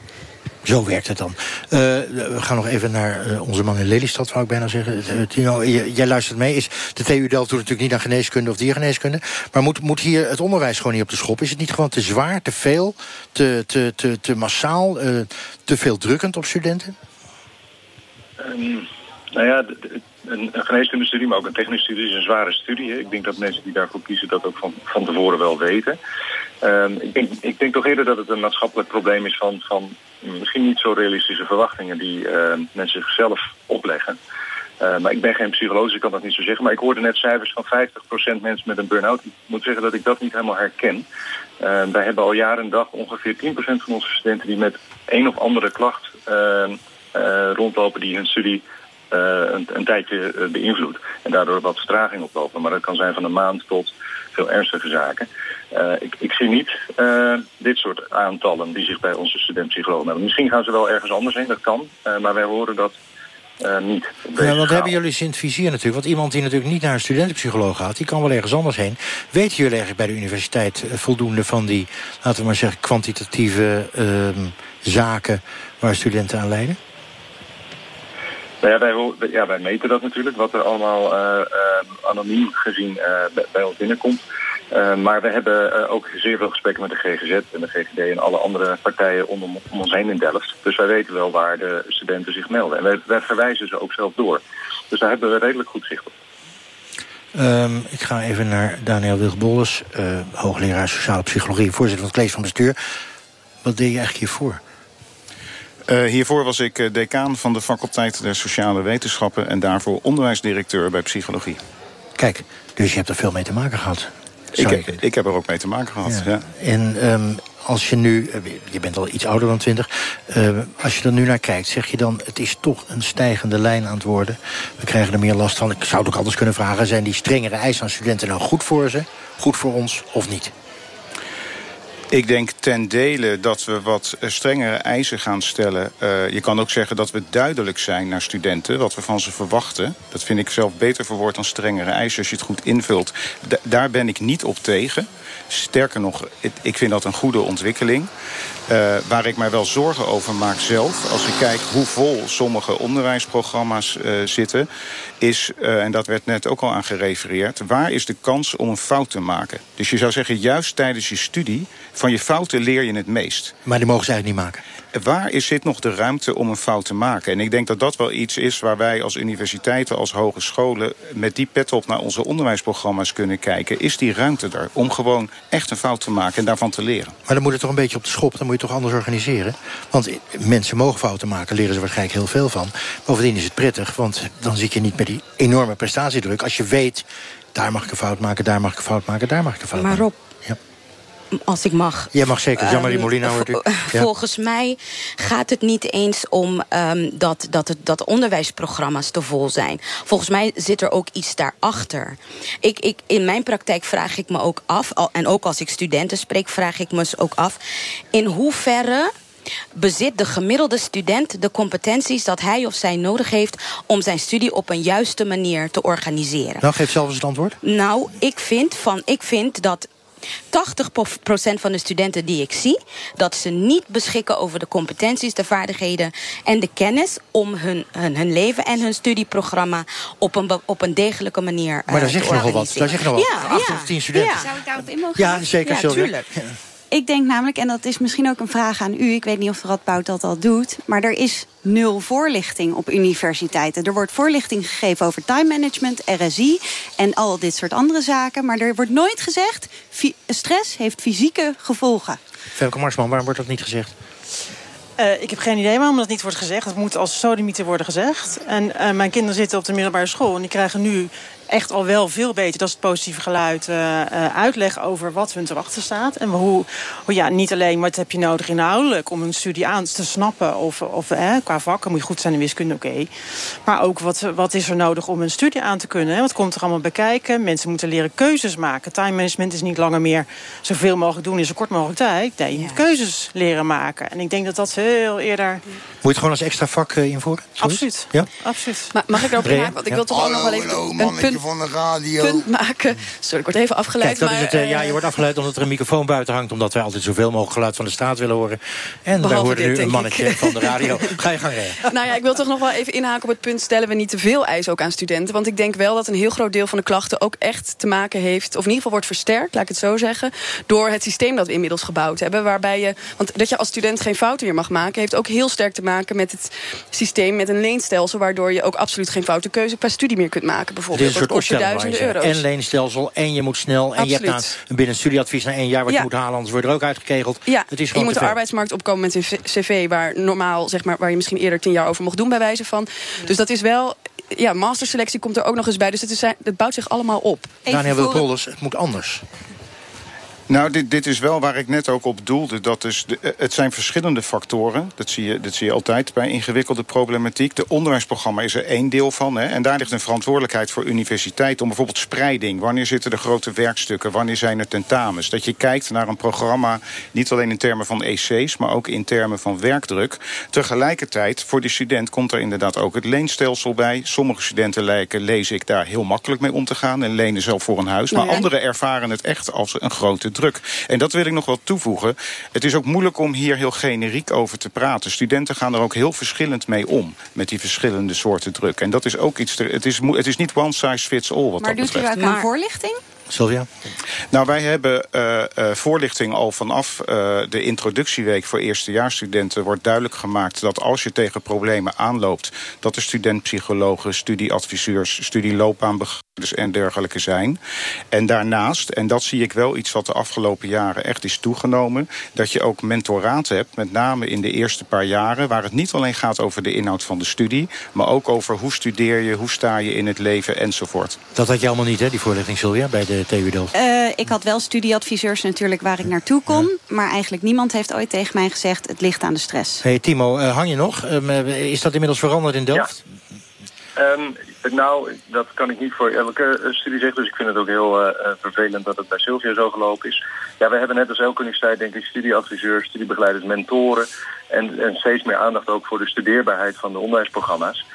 Zo werkt het dan. Uh, we gaan nog even naar uh, onze man in Lelystad, wou ik bijna zeggen. Uh, Tino, jij luistert mee. Is de TU Delft doet natuurlijk niet aan geneeskunde of diergeneeskunde. Maar moet, moet hier het onderwijs gewoon niet op de schop? Is het niet gewoon te zwaar, te veel, te, te, te, te massaal, te veel drukkend op studenten? Um, nou ja, een, een geneeskundestudie, maar ook een technische studie is een zware studie. Ik denk dat mensen die daarvoor kiezen dat ook van, van tevoren wel weten. Um, ik, denk, ik denk toch eerder dat het een maatschappelijk probleem is van, van misschien niet zo realistische verwachtingen die uh, mensen zichzelf opleggen. Uh, maar ik ben geen psycholoog, dus ik kan dat niet zo zeggen. Maar ik hoorde net cijfers van 50% mensen met een burn-out. Ik moet zeggen dat ik dat niet helemaal herken. Wij hebben al jaren en dag ongeveer 10% van onze studenten die met een of andere klacht rondlopen die hun studie een, een, tijdje beïnvloedt. En daardoor wat vertraging oplopen. Maar dat kan zijn van een maand tot veel ernstige zaken. Uh, ik, ik, zie niet uh, dit soort aantallen die zich bij onze studentpsychologen hebben. Misschien gaan ze wel ergens anders heen, dat kan. Uh, maar wij horen dat niet. Ja, want hebben jullie in het vizier natuurlijk. Want iemand die natuurlijk niet naar een studentenpsycholoog gaat... die kan wel ergens anders heen. Weten jullie eigenlijk bij de universiteit voldoende van die... laten we maar zeggen, kwantitatieve ehm, zaken... waar studenten aan leiden? Nou ja, wij, ja, meten dat natuurlijk, wat er allemaal anoniem gezien bij, bij ons binnenkomt. Uh, maar we hebben ook zeer veel gesprekken met de GGZ en de GGD en alle andere partijen om, ons heen in Delft. Dus wij weten wel waar de studenten zich melden. En wij, wij verwijzen ze ook zelf door. Dus daar hebben we redelijk goed zicht op. Um, ik ga even naar Daniel Wilgbolles, uh, hoogleraar sociale psychologie, voorzitter van het college van bestuur. Wat deed je eigenlijk hiervoor? Uh, hiervoor was ik decaan van de faculteit der sociale wetenschappen en daarvoor onderwijsdirecteur bij psychologie. Kijk, dus je hebt er veel mee te maken gehad. Ik heb, ik heb, er ook mee te maken gehad, ja. ja. En um, als je nu, je bent al iets ouder dan 20, uh, als je er nu naar kijkt, zeg je dan, het is toch een stijgende lijn aan het worden. We krijgen er meer last van. Ik zou het ook anders kunnen vragen, zijn die strengere eisen aan studenten nou goed voor ze, goed voor ons of niet? Ik denk ten dele dat we wat strengere eisen gaan stellen. Uh, je kan ook zeggen dat we duidelijk zijn naar studenten, wat we van ze verwachten. Dat vind ik zelf beter verwoord dan strengere eisen als je het goed invult. Daar ben ik niet op tegen. Sterker nog, ik vind dat een goede ontwikkeling. Uh, waar ik mij wel zorgen over maak zelf, als ik kijk hoe vol sommige onderwijsprogramma's uh, zitten, is, uh, en dat werd net ook al aan gerefereerd, waar is de kans om een fout te maken? Dus je zou zeggen, juist tijdens je studie, van je fouten leer je het meest. Maar die mogen ze eigenlijk niet maken. Waar is, zit nog de ruimte om een fout te maken? En ik denk dat dat wel iets is waar wij als universiteiten, als hogescholen... met die pet op naar onze onderwijsprogramma's kunnen kijken. Is die ruimte er om gewoon echt een fout te maken en daarvan te leren? Maar dan moet het toch een beetje op de schop, dan moet je toch anders organiseren? Want mensen mogen fouten maken, leren ze waarschijnlijk heel veel van. Bovendien is het prettig, want dan zit je niet met die enorme prestatiedruk. Als je weet, daar mag ik een fout maken, daar mag ik een fout maken, daar mag ik een fout maar maken. Rob, als ik mag. Jij mag zeker. Jean-Marie um, Molina hoort u. Ja. Volgens mij gaat het niet eens om um, dat, dat, het, dat onderwijsprogramma's te vol zijn. Volgens mij zit er ook iets daarachter. Ik, ik, in mijn praktijk vraag ik me ook af... en ook als ik studenten spreek, vraag ik me ook af... in hoeverre bezit de gemiddelde student de competenties dat hij of zij nodig heeft om zijn studie op een juiste manier te organiseren. Nou, geef zelf eens het antwoord. Nou, ik vind, van, ik vind dat 80% van de studenten die ik zie... dat ze niet beschikken over de competenties, de vaardigheden en de kennis... om hun, hun, hun leven en hun studieprogramma op een, op een degelijke manier Maar daar uh, zeg je nogal wat. Daar zeg je nog ja, wat. 8 of 10 studenten. Ja. Zou ik daarop in mogen Ja, zeker. Ja, tuurlijk. Ik denk namelijk, en dat is misschien ook een vraag aan u... ik weet niet of de Radboud dat al doet... maar er is nul voorlichting op universiteiten. Er wordt voorlichting gegeven over time management, RSI... en al dit soort andere zaken. Maar er wordt nooit gezegd... stress heeft fysieke gevolgen. Femke Marsman, waarom wordt dat niet gezegd? Uh, ik heb geen idee waarom dat niet wordt gezegd. Dat moet als sodemieter worden gezegd. En uh, mijn kinderen zitten op de middelbare school... en die krijgen nu echt al wel veel beter. Dat is het positieve geluid. Uh, uitleg over wat hun te wachten staat. En hoe, hoe, ja, niet alleen wat heb je nodig inhoudelijk om een studie aan te snappen. Of, of qua vakken moet je goed zijn in wiskunde, oké. Maar ook wat, wat is er nodig om een studie aan te kunnen. Hè? Wat komt er allemaal bekijken? Mensen moeten leren keuzes maken. Time management is niet langer meer zoveel mogelijk doen in zo kort mogelijk tijd. Nee, je moet keuzes leren maken. En ik denk dat dat heel eerder... Moet je het gewoon als extra vak uh, invoeren? Absoluut. Ja? Absoluut. Maar mag ik erop inhaken? Want ik wil toch ook nog wel even een punt, van de radio. punt maken. Sorry, ik word even afgeleid. Kijk, maar, het, uh, ja, je wordt afgeleid omdat er een microfoon buiten hangt. Omdat wij altijd zoveel mogelijk geluid van de staat willen horen. En wij horen nu een mannetje van de radio. Ga je gang rijden. Nou ja, ik wil toch nog wel even inhaken op het punt... stellen we niet te veel eisen ook aan studenten. Want ik denk wel dat een heel groot deel van de klachten ook echt te maken heeft... of in ieder geval wordt versterkt, laat ik het zo zeggen... door het systeem dat we inmiddels gebouwd hebben. Waarbij je, want dat je als student geen fouten meer mag maken... heeft ook heel sterk te maken met het systeem met een leenstelsel... waardoor je ook absoluut geen foute keuze per studie meer kunt maken. Bijvoorbeeld. Duizenden euro's. En leenstelsel, en je moet snel... en je hebt na een binnen studieadvies na één jaar wat je moet halen... anders wordt er ook uitgekegeld. Ja, het is je moet de arbeidsmarkt opkomen met een cv... waar normaal, zeg maar, waar je misschien eerder tien jaar over mocht doen... bij wijze van. Dus dat is wel ja, masterselectie komt er ook nog eens bij. Dus het, is, het bouwt zich allemaal op. Daniel Wilpolders, het moet anders. Nou, dit, dit is wel waar ik net ook op doelde. Dat dus de, het zijn verschillende factoren. Dat zie, je, dat zie je altijd bij ingewikkelde problematiek. De onderwijsprogramma is er één deel van. Hè, en daar ligt een verantwoordelijkheid voor universiteiten... om bijvoorbeeld spreiding. Wanneer zitten de grote werkstukken? Wanneer zijn er tentamens? Dat je kijkt naar een programma... niet alleen in termen van EC's, maar ook in termen van werkdruk. Tegelijkertijd, voor de student komt er inderdaad ook het leenstelsel bij. Sommige studenten lijken, lees ik, daar heel makkelijk mee om te gaan... en lenen zelf voor een huis. Maar anderen ervaren het echt als een grote druk. En dat wil ik nog wel toevoegen. Het is ook moeilijk om hier heel generiek over te praten. Studenten gaan er ook heel verschillend mee om. Met die verschillende soorten druk. En dat is ook iets... Het is, het is niet one size fits all wat maar dat betreft. Maar doet u ook aan voorlichting? Sylvia? Nou, wij hebben uh, uh, voorlichting al vanaf uh, de introductieweek voor eerstejaarsstudenten wordt duidelijk gemaakt dat als je tegen problemen aanloopt, dat er studentpsychologen, studieadviseurs, studieloopbaanbegeleiders en dergelijke zijn. En daarnaast, en dat zie ik wel iets wat de afgelopen jaren echt is toegenomen, dat je ook mentoraat hebt, met name in de eerste paar jaren, waar het niet alleen gaat over de inhoud van de studie, maar ook over hoe studeer je, hoe sta je in het leven enzovoort. Dat had je allemaal niet, hè, die voorlichting, Sylvia, bij de TU Delft? Uh, ik had wel studieadviseurs natuurlijk waar ik naartoe kon. Ja. Maar eigenlijk niemand heeft ooit tegen mij gezegd... het ligt aan de stress. Hey Timo, uh, hang je nog? Um, is dat inmiddels veranderd in Delft? Ja. Um, nou, dat kan ik niet voor elke studie zeggen. Dus ik vind het ook heel uh, vervelend dat het bij Sylvia zo gelopen is. Ja, we hebben net als elke universiteit denk ik studieadviseurs, studiebegeleiders, mentoren. En, en steeds meer aandacht ook voor de studeerbaarheid van de onderwijsprogramma's.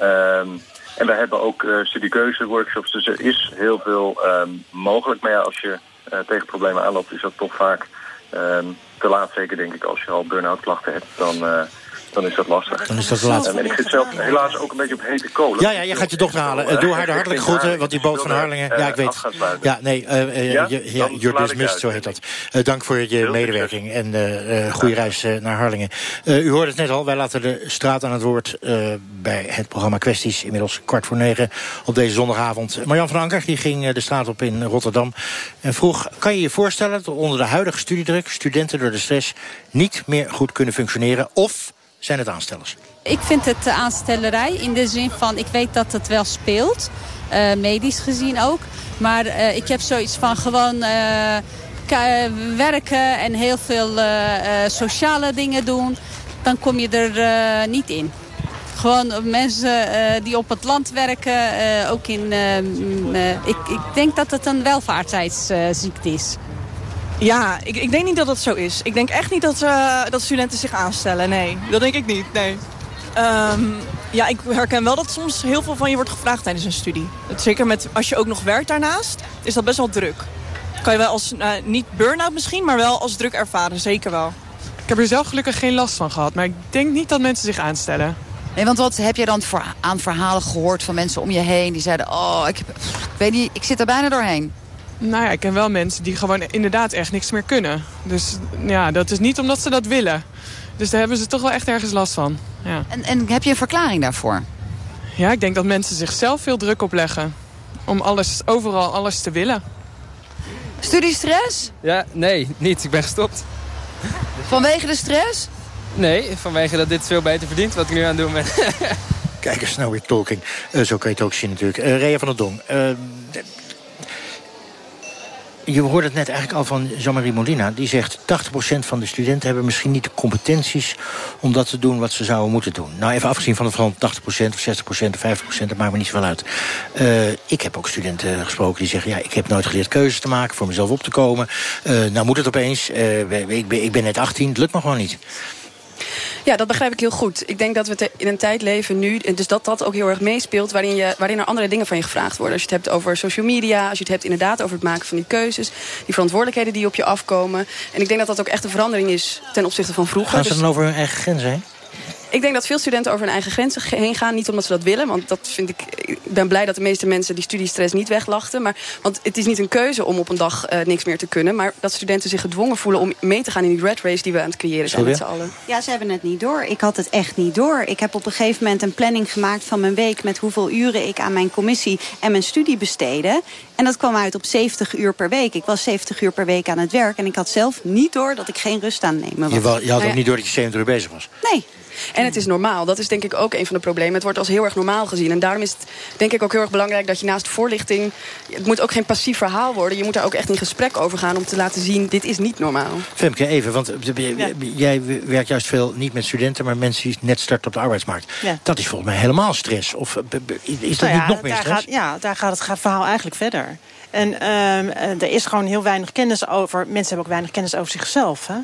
Um, en we hebben ook uh, studiekeuze-workshops, dus er is heel veel um, mogelijk. Maar ja, als je tegen problemen aanloopt, is dat toch vaak um, te laat. Zeker denk ik als je al burn-out klachten hebt, dan... Dan is dat lastig. Dan is dat lastig. En ik zit zelf helaas ook een beetje op hete kolen. Ja, ja je gaat je dochter halen. Uh, doe haar de hartelijke groeten, want die boot van Harlingen... Ja, ik weet. Ja, nee, uh, ja? Je, ja, you're dismissed, zo heet dat. Uh, dank voor je Heel medewerking en uh, goede reis naar Harlingen. u hoorde het net al, wij laten de straat aan het woord... bij het programma Kwesties, inmiddels kwart voor negen op deze zondagavond. Marjan van Anker die ging de straat op in Rotterdam en vroeg... kan je je voorstellen dat onder de huidige studiedruk... studenten door de stress niet meer goed kunnen functioneren... of zijn het aanstellers? Ik vind het aanstellerij in de zin van, ik weet dat het wel speelt. Uh, medisch gezien ook. Maar uh, ik heb zoiets van gewoon uh, werken en heel veel sociale dingen doen. Dan kom je er niet in. Gewoon mensen die op het land werken, ook in... ik, ik denk dat het een welvaartheidsziekte is. Ja, ik, ik denk niet dat dat zo is. Ik denk echt niet dat, uh, dat studenten zich aanstellen. Nee, dat denk ik niet. Nee. Um, ja, ik herken wel dat soms heel veel van je wordt gevraagd tijdens een studie. Zeker met, als je ook nog werkt daarnaast, is dat best wel druk. Kan je wel als, uh, niet burn-out misschien, maar wel als druk ervaren. Zeker wel. Ik heb er zelf gelukkig geen last van gehad. Maar ik denk niet dat mensen zich aanstellen. Nee, want wat heb je dan voor, aan verhalen gehoord van mensen om je heen... die zeiden, oh, ik, ik weet niet, ik zit er bijna doorheen. Nou ja, ik ken wel mensen die gewoon inderdaad echt niks meer kunnen. Dus ja, dat is niet omdat ze dat willen. Dus daar hebben ze toch wel echt ergens last van. Ja. En, en heb je een verklaring daarvoor? Ja, ik denk dat mensen zichzelf veel druk opleggen. Om alles, overal alles te willen. Studiestress? Ja, nee, niet. Ik ben gestopt. Vanwege de stress? Nee, vanwege dat dit veel beter verdient wat ik nu aan het doen ben. Kijk eens nou weer talking. Eh, zo kan je het ook zien natuurlijk. Uh, Rea van der Dong. Uh, je hoorde het net eigenlijk al van Jean-Marie Molina. Die zegt 80% van de studenten hebben misschien niet de competenties... om dat te doen wat ze zouden moeten doen. Nou, even afgezien van het van 80% of 60% of 50%, dat maakt me niet zoveel uit. Uh, ik heb ook studenten gesproken die zeggen... ja, ik heb nooit geleerd keuzes te maken, voor mezelf op te komen. Uh, nou moet het opeens. Uh, ik, ben, ik ben net 18, het lukt me gewoon niet. Ja, dat begrijp ik heel goed. Ik denk dat we in een tijd leven nu, dus dat dat ook heel erg meespeelt, waarin, je, waarin er andere dingen van je gevraagd worden. Als je het hebt over social media, als je het hebt inderdaad over het maken van die keuzes, die verantwoordelijkheden die op je afkomen. En ik denk dat dat ook echt een verandering is ten opzichte van vroeger. Gaan ze dan over hun eigen grenzen heen? Ik denk dat veel studenten over hun eigen grenzen heen gaan. Niet omdat ze dat willen, want dat vind ik... Ik ben blij dat de meeste mensen die studiestress niet weglachten. Maar, want het is niet een keuze om op een dag uh, niks meer te kunnen. Maar dat studenten zich gedwongen voelen om mee te gaan in die red race... die we aan het creëren zijn met z'n allen. Ja, ze hebben het niet door. Ik had het echt niet door. Ik heb op een gegeven moment een planning gemaakt van mijn week... met hoeveel uren ik aan mijn commissie en mijn studie besteden. En dat kwam uit op 70 uur per week. Ik was 70 uur per week aan het werk. En ik had zelf niet door dat ik geen rust aan nemen was. Je, je had Nou ook niet door dat je 70 uur bezig was? Nee. En het is normaal. Dat is denk ik ook een van de problemen. Het wordt als heel erg normaal gezien. En daarom is het denk ik ook heel erg belangrijk dat je naast voorlichting... het moet ook geen passief verhaal worden. Je moet daar ook echt in gesprek over gaan om te laten zien... dit is niet normaal. Femke, even, want eh, jij werkt juist veel niet met studenten... maar mensen die net starten op de arbeidsmarkt. Ja. Dat is volgens mij helemaal stress. Of eh, is dat Nou ja, niet nog meer daar stress? Gaat, ja, daar gaat het verhaal eigenlijk verder. En ehm, eh, er is gewoon heel weinig kennis over... Mensen hebben ook weinig kennis over zichzelf. Hè?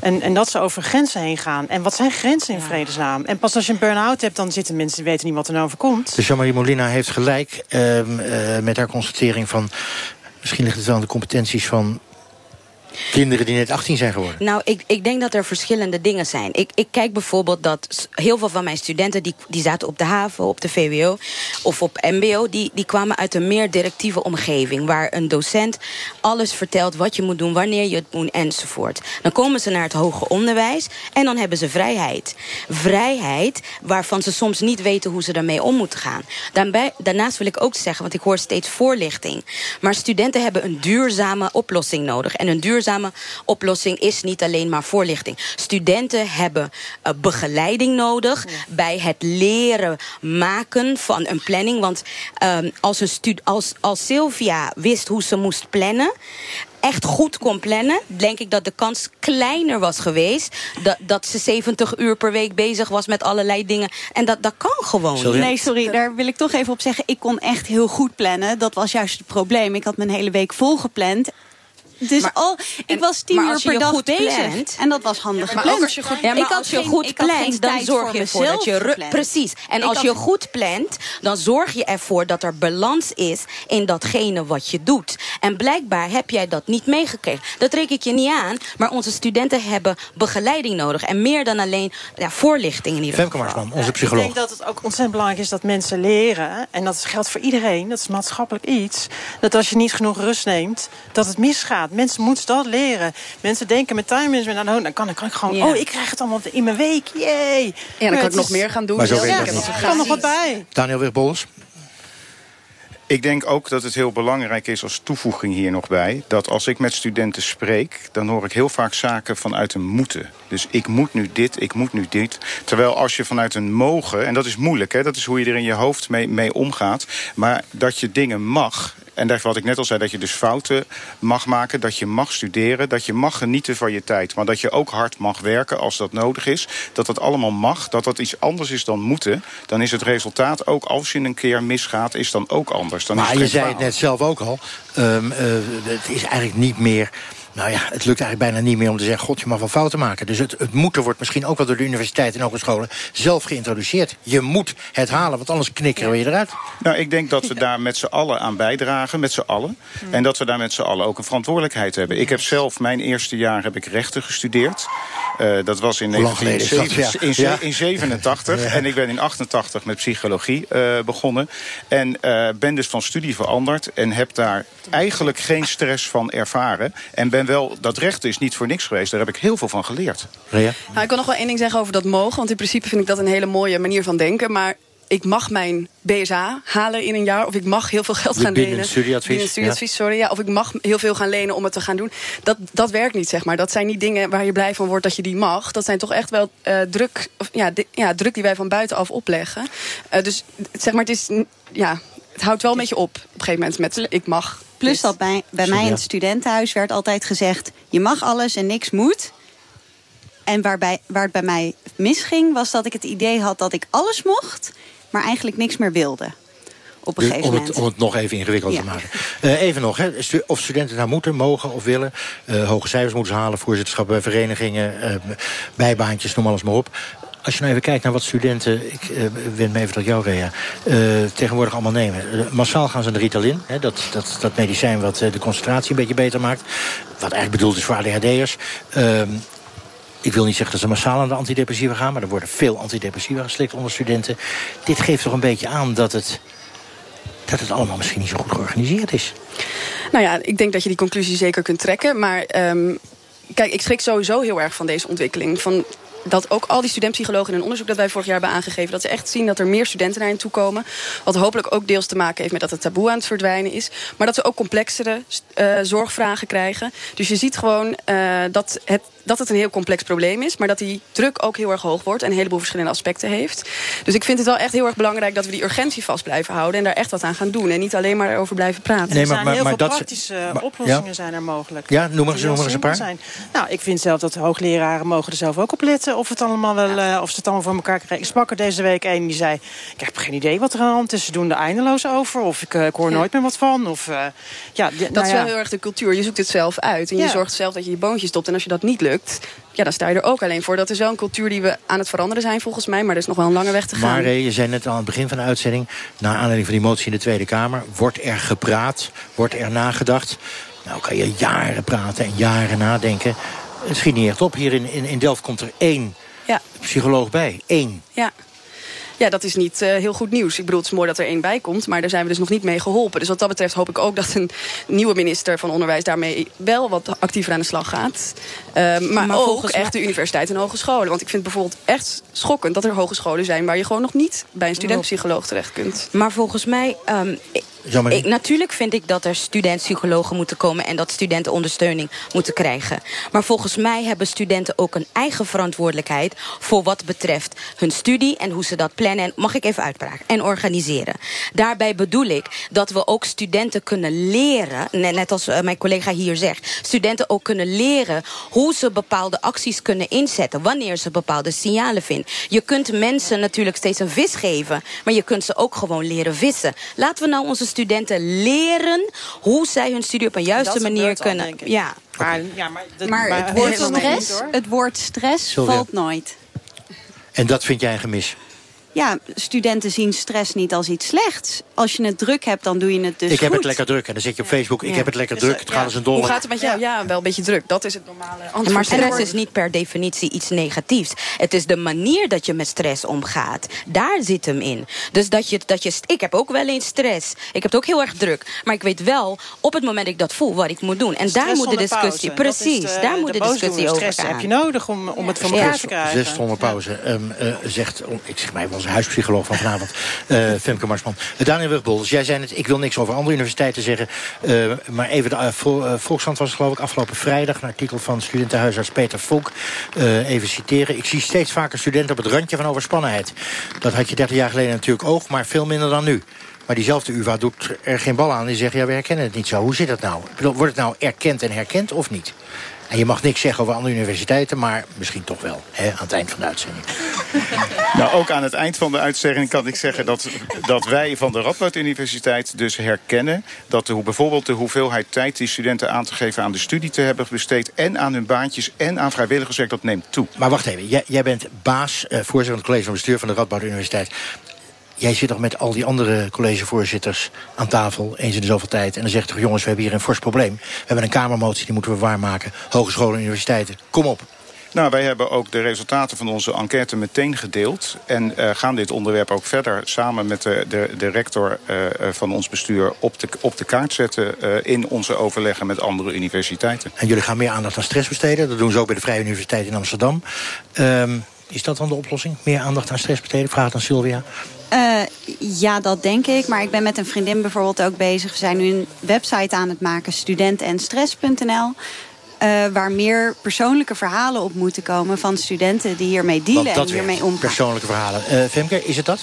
En, en dat ze over grenzen heen gaan. En wat zijn grenzen in vredesnaam? En pas als je een burn-out hebt, dan zitten mensen... die weten niet wat er nou overkomt. Dus Jean-Marie Molina heeft gelijk ehm, eh, met haar constatering van... misschien ligt het wel aan de competenties van kinderen die net 18 zijn geworden. Nou, ik, ik denk dat er verschillende dingen zijn. Ik, ik kijk bijvoorbeeld dat heel veel van mijn studenten... die, die zaten op de HAVO, op de VWO of op MBO... Die, die kwamen uit een meer directieve omgeving... waar een docent alles vertelt wat je moet doen... wanneer je het moet enzovoort. Dan komen ze naar het hoger onderwijs en dan hebben ze vrijheid. Vrijheid waarvan ze soms niet weten hoe ze daarmee om moeten gaan. Daarbij, daarnaast wil ik ook zeggen, want ik hoor steeds voorlichting... maar studenten hebben een duurzame oplossing nodig. En een duurzame oplossing is niet alleen maar voorlichting. Studenten hebben eh, begeleiding nodig bij het leren maken van een planning. Want ehm, als, een stud als, als Sylvia wist hoe ze moest plannen echt goed kon plannen, denk ik dat de kans kleiner was geweest. Dat, dat ze 70 uur per week bezig was met allerlei dingen. En dat, dat kan gewoon. niet. Nee, sorry, daar wil ik toch even op zeggen. Ik kon echt heel goed plannen. Dat was juist het probleem. Ik had mijn hele week volgepland. Dus Maar- al, ik was tien uur als je per dag goed bezig. plant- en dat was handig Maar gepland. als je goed, ja, maar ik had als je geen- goed ik plant, dan zorg voor je ervoor dat je... Precies. En Ik als had- je goed plant, dan zorg je ervoor dat er balans is... in datgene wat je doet. En blijkbaar heb jij dat niet meegekregen. Dat reken ik je niet aan, maar onze studenten hebben begeleiding nodig. En meer dan alleen ja, voorlichting in ieder Femke geval. Marsman, onze Ik psycholoog. denk dat het ook ontzettend belangrijk is dat mensen leren... en dat geldt voor iedereen, dat is maatschappelijk iets... dat als je niet genoeg rust neemt, dat het misgaat. Mensen moeten dat leren. Mensen denken met time management... nou, dan kan ik, kan ik gewoon... Ja. oh, ik krijg het allemaal in mijn week, yay! Ja, dan kan ik nog meer gaan doen. Maar zo Ja, dat Er kan nog wat bij. Daniel Wigbols. Ik denk ook dat het heel belangrijk is als toevoeging hier nog bij... dat als ik met studenten spreek, dan hoor ik heel vaak zaken vanuit een moeten. Dus ik moet nu dit, ik moet nu dit. Terwijl als je vanuit een mogen, en dat is moeilijk... Hè, dat is hoe je er in je hoofd mee, mee omgaat... maar dat je dingen mag... En dat wat ik net al zei, dat je dus fouten mag maken... dat je mag studeren, dat je mag genieten van je tijd... maar dat je ook hard mag werken als dat nodig is. Dat dat allemaal mag, dat dat iets anders is dan moeten... dan is het resultaat ook als je een keer misgaat, is dan ook anders. Dan is Maar je zei het net zelf ook al. ehm, eh, het is eigenlijk niet meer... Nou ja, het lukt eigenlijk bijna niet meer om te zeggen... god, je mag wel fouten maken. Dus het, het moeten wordt misschien ook wel door de universiteit en hogescholen... zelf geïntroduceerd. Je moet het halen, want anders knikkeren we je eruit. Nou, ik denk dat we daar met z'n allen aan bijdragen, met z'n allen. En dat we daar met z'n allen ook een verantwoordelijkheid hebben. Ik heb zelf, mijn eerste jaar heb ik rechten gestudeerd. Eh, dat was in, Hoe lang geleden is dat? 1987 in, Ja. ze- in 87. Ja. En ik ben in 88 met psychologie eh, begonnen. En eh, ben dus van studie veranderd. En heb daar eigenlijk geen stress van ervaren. En ben wel, dat recht is niet voor niks geweest. Daar heb ik heel veel van geleerd. Rea? Nou, ik wil nog wel één ding zeggen over dat mogen. Want in principe vind ik dat een hele mooie manier van denken. Maar ik mag mijn BSA halen in een jaar. Of ik mag heel veel geld gaan Binnen lenen. studieadvies, Binnen studieadvies, sorry. Ja, of ik mag heel veel gaan lenen om het te gaan doen. Dat, dat werkt niet, zeg maar. Dat zijn niet dingen waar je blij van wordt dat je die mag. Dat zijn toch echt wel eh, druk, of, ja, ja, druk die wij van buitenaf opleggen. Eh, dus zeg maar, het is... Ja, het houdt wel een beetje op op een gegeven moment met ik mag. Plus dat bij, bij mij in het studentenhuis werd altijd gezegd... je mag alles en niks moet. En waarbij, waar het bij mij misging, was dat ik het idee had dat ik alles mocht... maar eigenlijk niks meer wilde. Op een Dus gegeven om, moment. het, om het nog even ingewikkeld Ja. te maken. Eh, even nog, hè. Of studenten nou moeten, mogen of willen. eh, hoge cijfers moeten halen, voorzitterschap bij verenigingen... eh, bijbaantjes, noem alles maar op. Als je nou even kijkt naar wat studenten... ik eh, wend me even tot jou, Rea... eh, tegenwoordig allemaal nemen. Eh, massaal gaan ze naar Ritalin. Hè, dat, dat, dat medicijn wat de concentratie een beetje beter maakt. Wat eigenlijk bedoeld is voor ADHD'ers. Ehm, ik wil niet zeggen dat ze massaal aan de antidepressiva gaan... maar er worden veel antidepressiva geslikt onder studenten. Dit geeft toch een beetje aan dat het dat het allemaal misschien niet zo goed georganiseerd is. Nou ja, ik denk dat je die conclusie zeker kunt trekken. Maar ehm, kijk, ik schrik sowieso heel erg van deze ontwikkeling. Van dat ook al die studentpsychologen in een onderzoek dat wij vorig jaar hebben aangegeven... dat ze echt zien dat er meer studenten naar hen toe komen. Wat hopelijk ook deels te maken heeft met dat het taboe aan het verdwijnen is. Maar dat ze ook complexere eh, zorgvragen krijgen. Dus je ziet gewoon eh, dat, het, dat het een heel complex probleem is... maar dat die druk ook heel erg hoog wordt... en een heleboel verschillende aspecten heeft. Dus ik vind het wel echt heel erg belangrijk... dat we die urgentie vast blijven houden... en daar echt wat aan gaan doen. En niet alleen maar erover blijven praten. Nee, er maar- zijn maar- heel maar veel dat- praktische maar- oplossingen ja. zijn er mogelijk. Ja, noem maar noem maar eens een paar. Zijn. Nou, ik vind zelf dat hoogleraren mogen er zelf ook op letten... of, het allemaal wel, eh, of ze het allemaal voor elkaar krijgen. Ik sprak er deze week een die zei... ik heb geen idee wat er aan de hand is. Ze doen er eindeloos over. Of ik, eh, ik hoor nooit meer wat van. Of, eh, ja, Dat nou is ja. wel heel erg de cultuur. Je zoekt het zelf uit. En je zorgt zelf dat je je boontjes stopt. En als je dat niet lukt, ja, dan sta je er ook alleen voor. Dat is wel een cultuur die we aan het veranderen zijn volgens mij. Maar er is nog wel een lange weg te gaan. Maar eh, je zei net al aan het begin van de uitzending... naar aanleiding van die motie in de Tweede Kamer... wordt er gepraat, wordt er nagedacht. Nou kan je jaren praten en jaren nadenken. Het schiet niet echt op. Hier in, in, in Delft komt er één Ja. psycholoog bij. Eén. Ja. Ja, dat is niet eh, heel goed nieuws. Ik bedoel, het is mooi dat er één bij komt, maar daar zijn we dus nog niet mee geholpen. Dus wat dat betreft hoop ik ook dat een nieuwe minister van Onderwijs daarmee wel wat actiever aan de slag gaat. Eh, maar, Maar ook echt de universiteiten en hogescholen. Want ik vind het bijvoorbeeld echt schokkend dat er hogescholen zijn waar je gewoon nog niet bij een studentpsycholoog terecht kunt. Maar volgens mij... ehm, ik- natuurlijk vind ik dat er studentpsychologen moeten komen... en dat studenten ondersteuning moeten krijgen. Maar volgens mij hebben studenten ook een eigen verantwoordelijkheid... voor wat betreft hun studie en hoe ze dat plannen... en mag ik even uitpraten, en organiseren. Daarbij bedoel ik dat we ook studenten kunnen leren... net, net als eh, mijn collega hier zegt... studenten ook kunnen leren hoe ze bepaalde acties kunnen inzetten... wanneer ze bepaalde signalen vinden. Je kunt mensen natuurlijk steeds een vis geven... maar je kunt ze ook gewoon leren vissen. Laten we nou onze studenten leren... hoe zij hun studie op een juiste Dat manier al, kunnen... denk ik. Ja. Maar, ja, maar, dat- Maar maar het woord stress, het woord stress valt nooit. En dat vind jij een gemis. Ja, studenten zien stress niet als iets slechts. Als je het druk hebt, dan doe je het dus ik heb goed. het lekker druk. En dan zit je op Facebook. Ik Ja. heb het lekker Dus, druk. eh, Het ja. gaat als een dolle. Hoe gaat het met jou? Ja, wel een beetje druk. Dat is het normale antwoord. Maar stress is niet per definitie iets negatiefs. Het is de manier dat je met stress omgaat. Daar zit hem in. Dus dat je, dat je... Ik heb ook wel eens stress. Ik heb het ook heel erg druk. Maar ik weet wel, op het moment dat ik dat voel, wat ik moet doen. En daar Stress moet de discussie... pauze. Precies, de- daar moet de, discussie over Stress gaan. heb je nodig om, om het voor elkaar te krijgen. Zes zonder pauze. Ehm, eh, zegt, oh, ik zeg mij wel eens een huispsycholoog van vanavond. eh Femke Marsman. Eh, Daniel dus jij zei het. Ik wil niks over andere universiteiten zeggen. eh, maar even de uh, Vol, was geloof ik afgelopen vrijdag. Een artikel van studentenhuisarts Peter Volk. Even citeren. Ik zie steeds vaker studenten op het randje van overspannenheid. Dat had je 30 jaar geleden natuurlijk ook, maar veel minder dan nu. Maar diezelfde UvA doet er geen bal aan. Die zegt, ja, we herkennen het niet zo. Hoe zit dat nou? Wordt het nou erkend en herkend of niet? En je mag niks zeggen over andere universiteiten, maar misschien toch wel. Hè, aan het eind van de uitzending. Nou, ook aan het eind van de uitzending kan ik zeggen dat, dat wij van de Radboud Universiteit dus herkennen dat de, bijvoorbeeld de hoeveelheid tijd die studenten aan te geven aan de studie te hebben besteed en aan hun baantjes en aan vrijwilligerswerk, dat neemt toe. Maar wacht even, jij, jij bent baas, eh, voorzitter van het college van bestuur van de Radboud Universiteit. Jij zit toch met al die andere collegevoorzitters aan tafel, eens in de zoveel tijd. En dan zegt toch, jongens, we hebben hier een fors probleem. We hebben een kamermotie, die moeten we waarmaken. Hogescholen en universiteiten, kom op. Nou, wij hebben ook de resultaten van onze enquête meteen gedeeld. En eh, gaan dit onderwerp ook verder samen met de, de, de rector eh, eh, van ons bestuur op de, op de kaart zetten in onze overleggen met andere universiteiten. En jullie gaan meer aandacht aan stress besteden. Dat doen ze ook bij de Vrije Universiteit in Amsterdam. Ehm, is dat dan de oplossing? Meer aandacht aan stress besteden? Vraag aan Sylvia. Uh, ja, dat denk ik. Maar ik ben met een vriendin bijvoorbeeld ook bezig. We zijn nu een website aan het maken, studentenstress.nl. Uh, waar meer persoonlijke verhalen op moeten komen van studenten die hiermee dealen en hiermee omgaan. Persoonlijke verhalen. Uh, Femke, is het dat?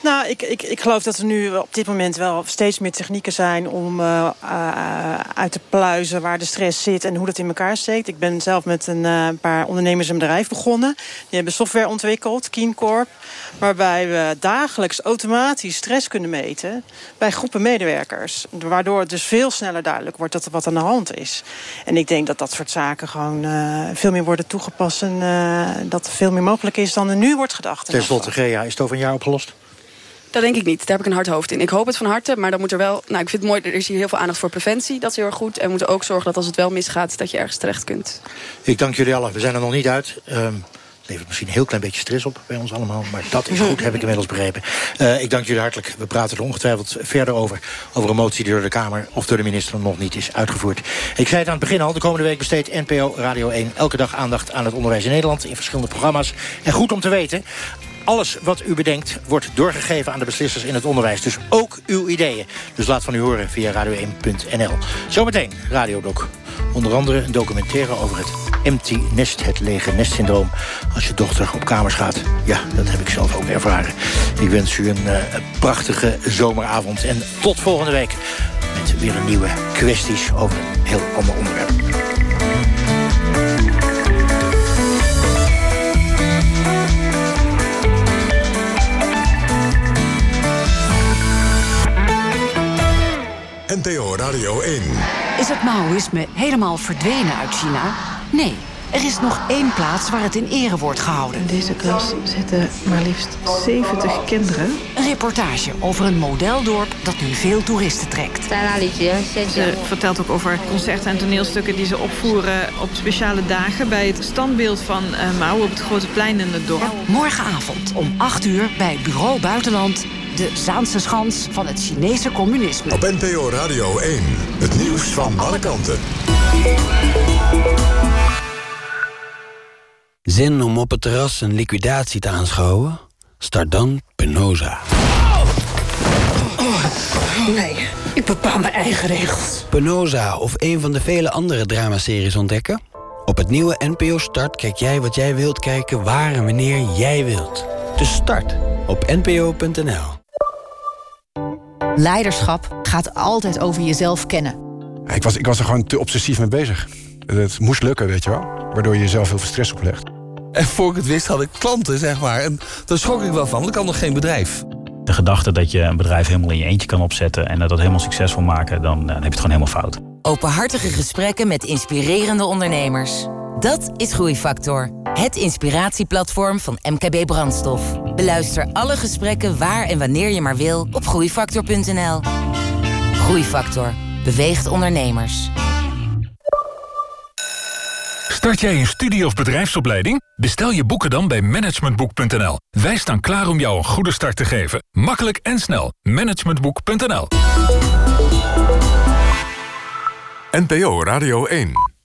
Nou, ik, ik, ik geloof dat er nu op dit moment wel steeds meer technieken zijn... om uh, uh, uit te pluizen waar de stress zit en hoe dat in elkaar steekt. Ik ben zelf met een uh, paar ondernemers een bedrijf begonnen. Die hebben software ontwikkeld, KeenCorp... waarbij we dagelijks automatisch stress kunnen meten... bij groepen medewerkers. Waardoor het dus veel sneller duidelijk wordt dat er wat aan de hand is. En ik denk dat dat soort zaken gewoon veel meer worden toegepast... en dat er veel meer mogelijk is dan er nu wordt gedacht. Ten slotte, Gea, is het over een jaar opgelost? Dat denk ik niet. Daar heb ik een hard hoofd in. Ik hoop het van harte, maar dan moet er wel... Nou, ik vind het mooi, er is hier heel veel aandacht voor preventie. Dat is heel erg goed. En we moeten ook zorgen dat als het wel misgaat... dat je ergens terecht kunt. Ik dank jullie allen. We zijn er nog niet uit. Um, levert misschien een heel klein beetje stress op bij ons allemaal. Maar dat is goed, heb ik inmiddels begrepen. Uh, ik dank jullie hartelijk. We praten er ongetwijfeld verder over. Over een motie die door de Kamer of door de minister nog niet is uitgevoerd. Ik zei het aan het begin al. De komende week besteedt NPO Radio 1 elke dag aandacht aan het onderwijs in Nederland. In verschillende programma's. En goed om te weten alles wat u bedenkt wordt doorgegeven aan de beslissers in het onderwijs. Dus ook uw ideeën. Dus laat van u horen via radio1.nl. Zometeen Radiodoc. Onder andere een documentaire over het empty nest, het lege nestsyndroom. Als je dochter op kamers gaat. Ja, dat heb ik zelf ook ervaren. Ik wens u een uh, prachtige zomeravond. En tot volgende week met weer een nieuwe kwesties over een heel ander onderwerp. NTO Radio 1. Is het Maoïsme helemaal verdwenen uit China? Nee, er is nog één plaats waar het in ere wordt gehouden. In deze klas zitten maar liefst 70 kinderen. Een reportage over een modeldorp dat nu veel toeristen trekt. Ze vertelt ook over concerten en toneelstukken die ze opvoeren op speciale dagen... bij het standbeeld van uh, Mao op het Grote Plein in het dorp. Morgenavond om 8 uur bij Bureau Buitenland de Zaanse schans van het Chinese communisme. Op NPO Radio 1, het nieuws van alle kanten. Zin om op het terras een liquidatie te aanschouwen? Start dan Penosa. Oh, nee, ik bepaal mijn eigen regels. Penosa of een van de vele andere dramaseries ontdekken? Op het nieuwe NPO Start kijk jij wat jij wilt kijken waar en wanneer jij wilt. Dus start op npo.nl. Leiderschap gaat altijd over jezelf kennen. Ik was, ik was er gewoon te obsessief mee bezig. Het moest lukken, weet je wel. Waardoor je jezelf heel veel stress oplegt. En voor ik het wist had ik klanten, zeg maar. En daar schrok ik wel van, want ik had nog geen bedrijf. De gedachte dat je een bedrijf helemaal in je eentje kan opzetten... en dat helemaal succesvol maken, dan, dan heb je het gewoon helemaal fout. Openhartige gesprekken met inspirerende ondernemers. Dat is Groeifactor. Het inspiratieplatform van MKB Brandstof. Beluister alle gesprekken waar en wanneer je maar wil op groeifactor.nl. Groeifactor beweegt ondernemers. Start jij een studie- of bedrijfsopleiding? Bestel je boeken dan bij managementboek.nl. Wij staan klaar om jou een goede start te geven. Makkelijk en snel. Managementboek.nl NPO Radio 1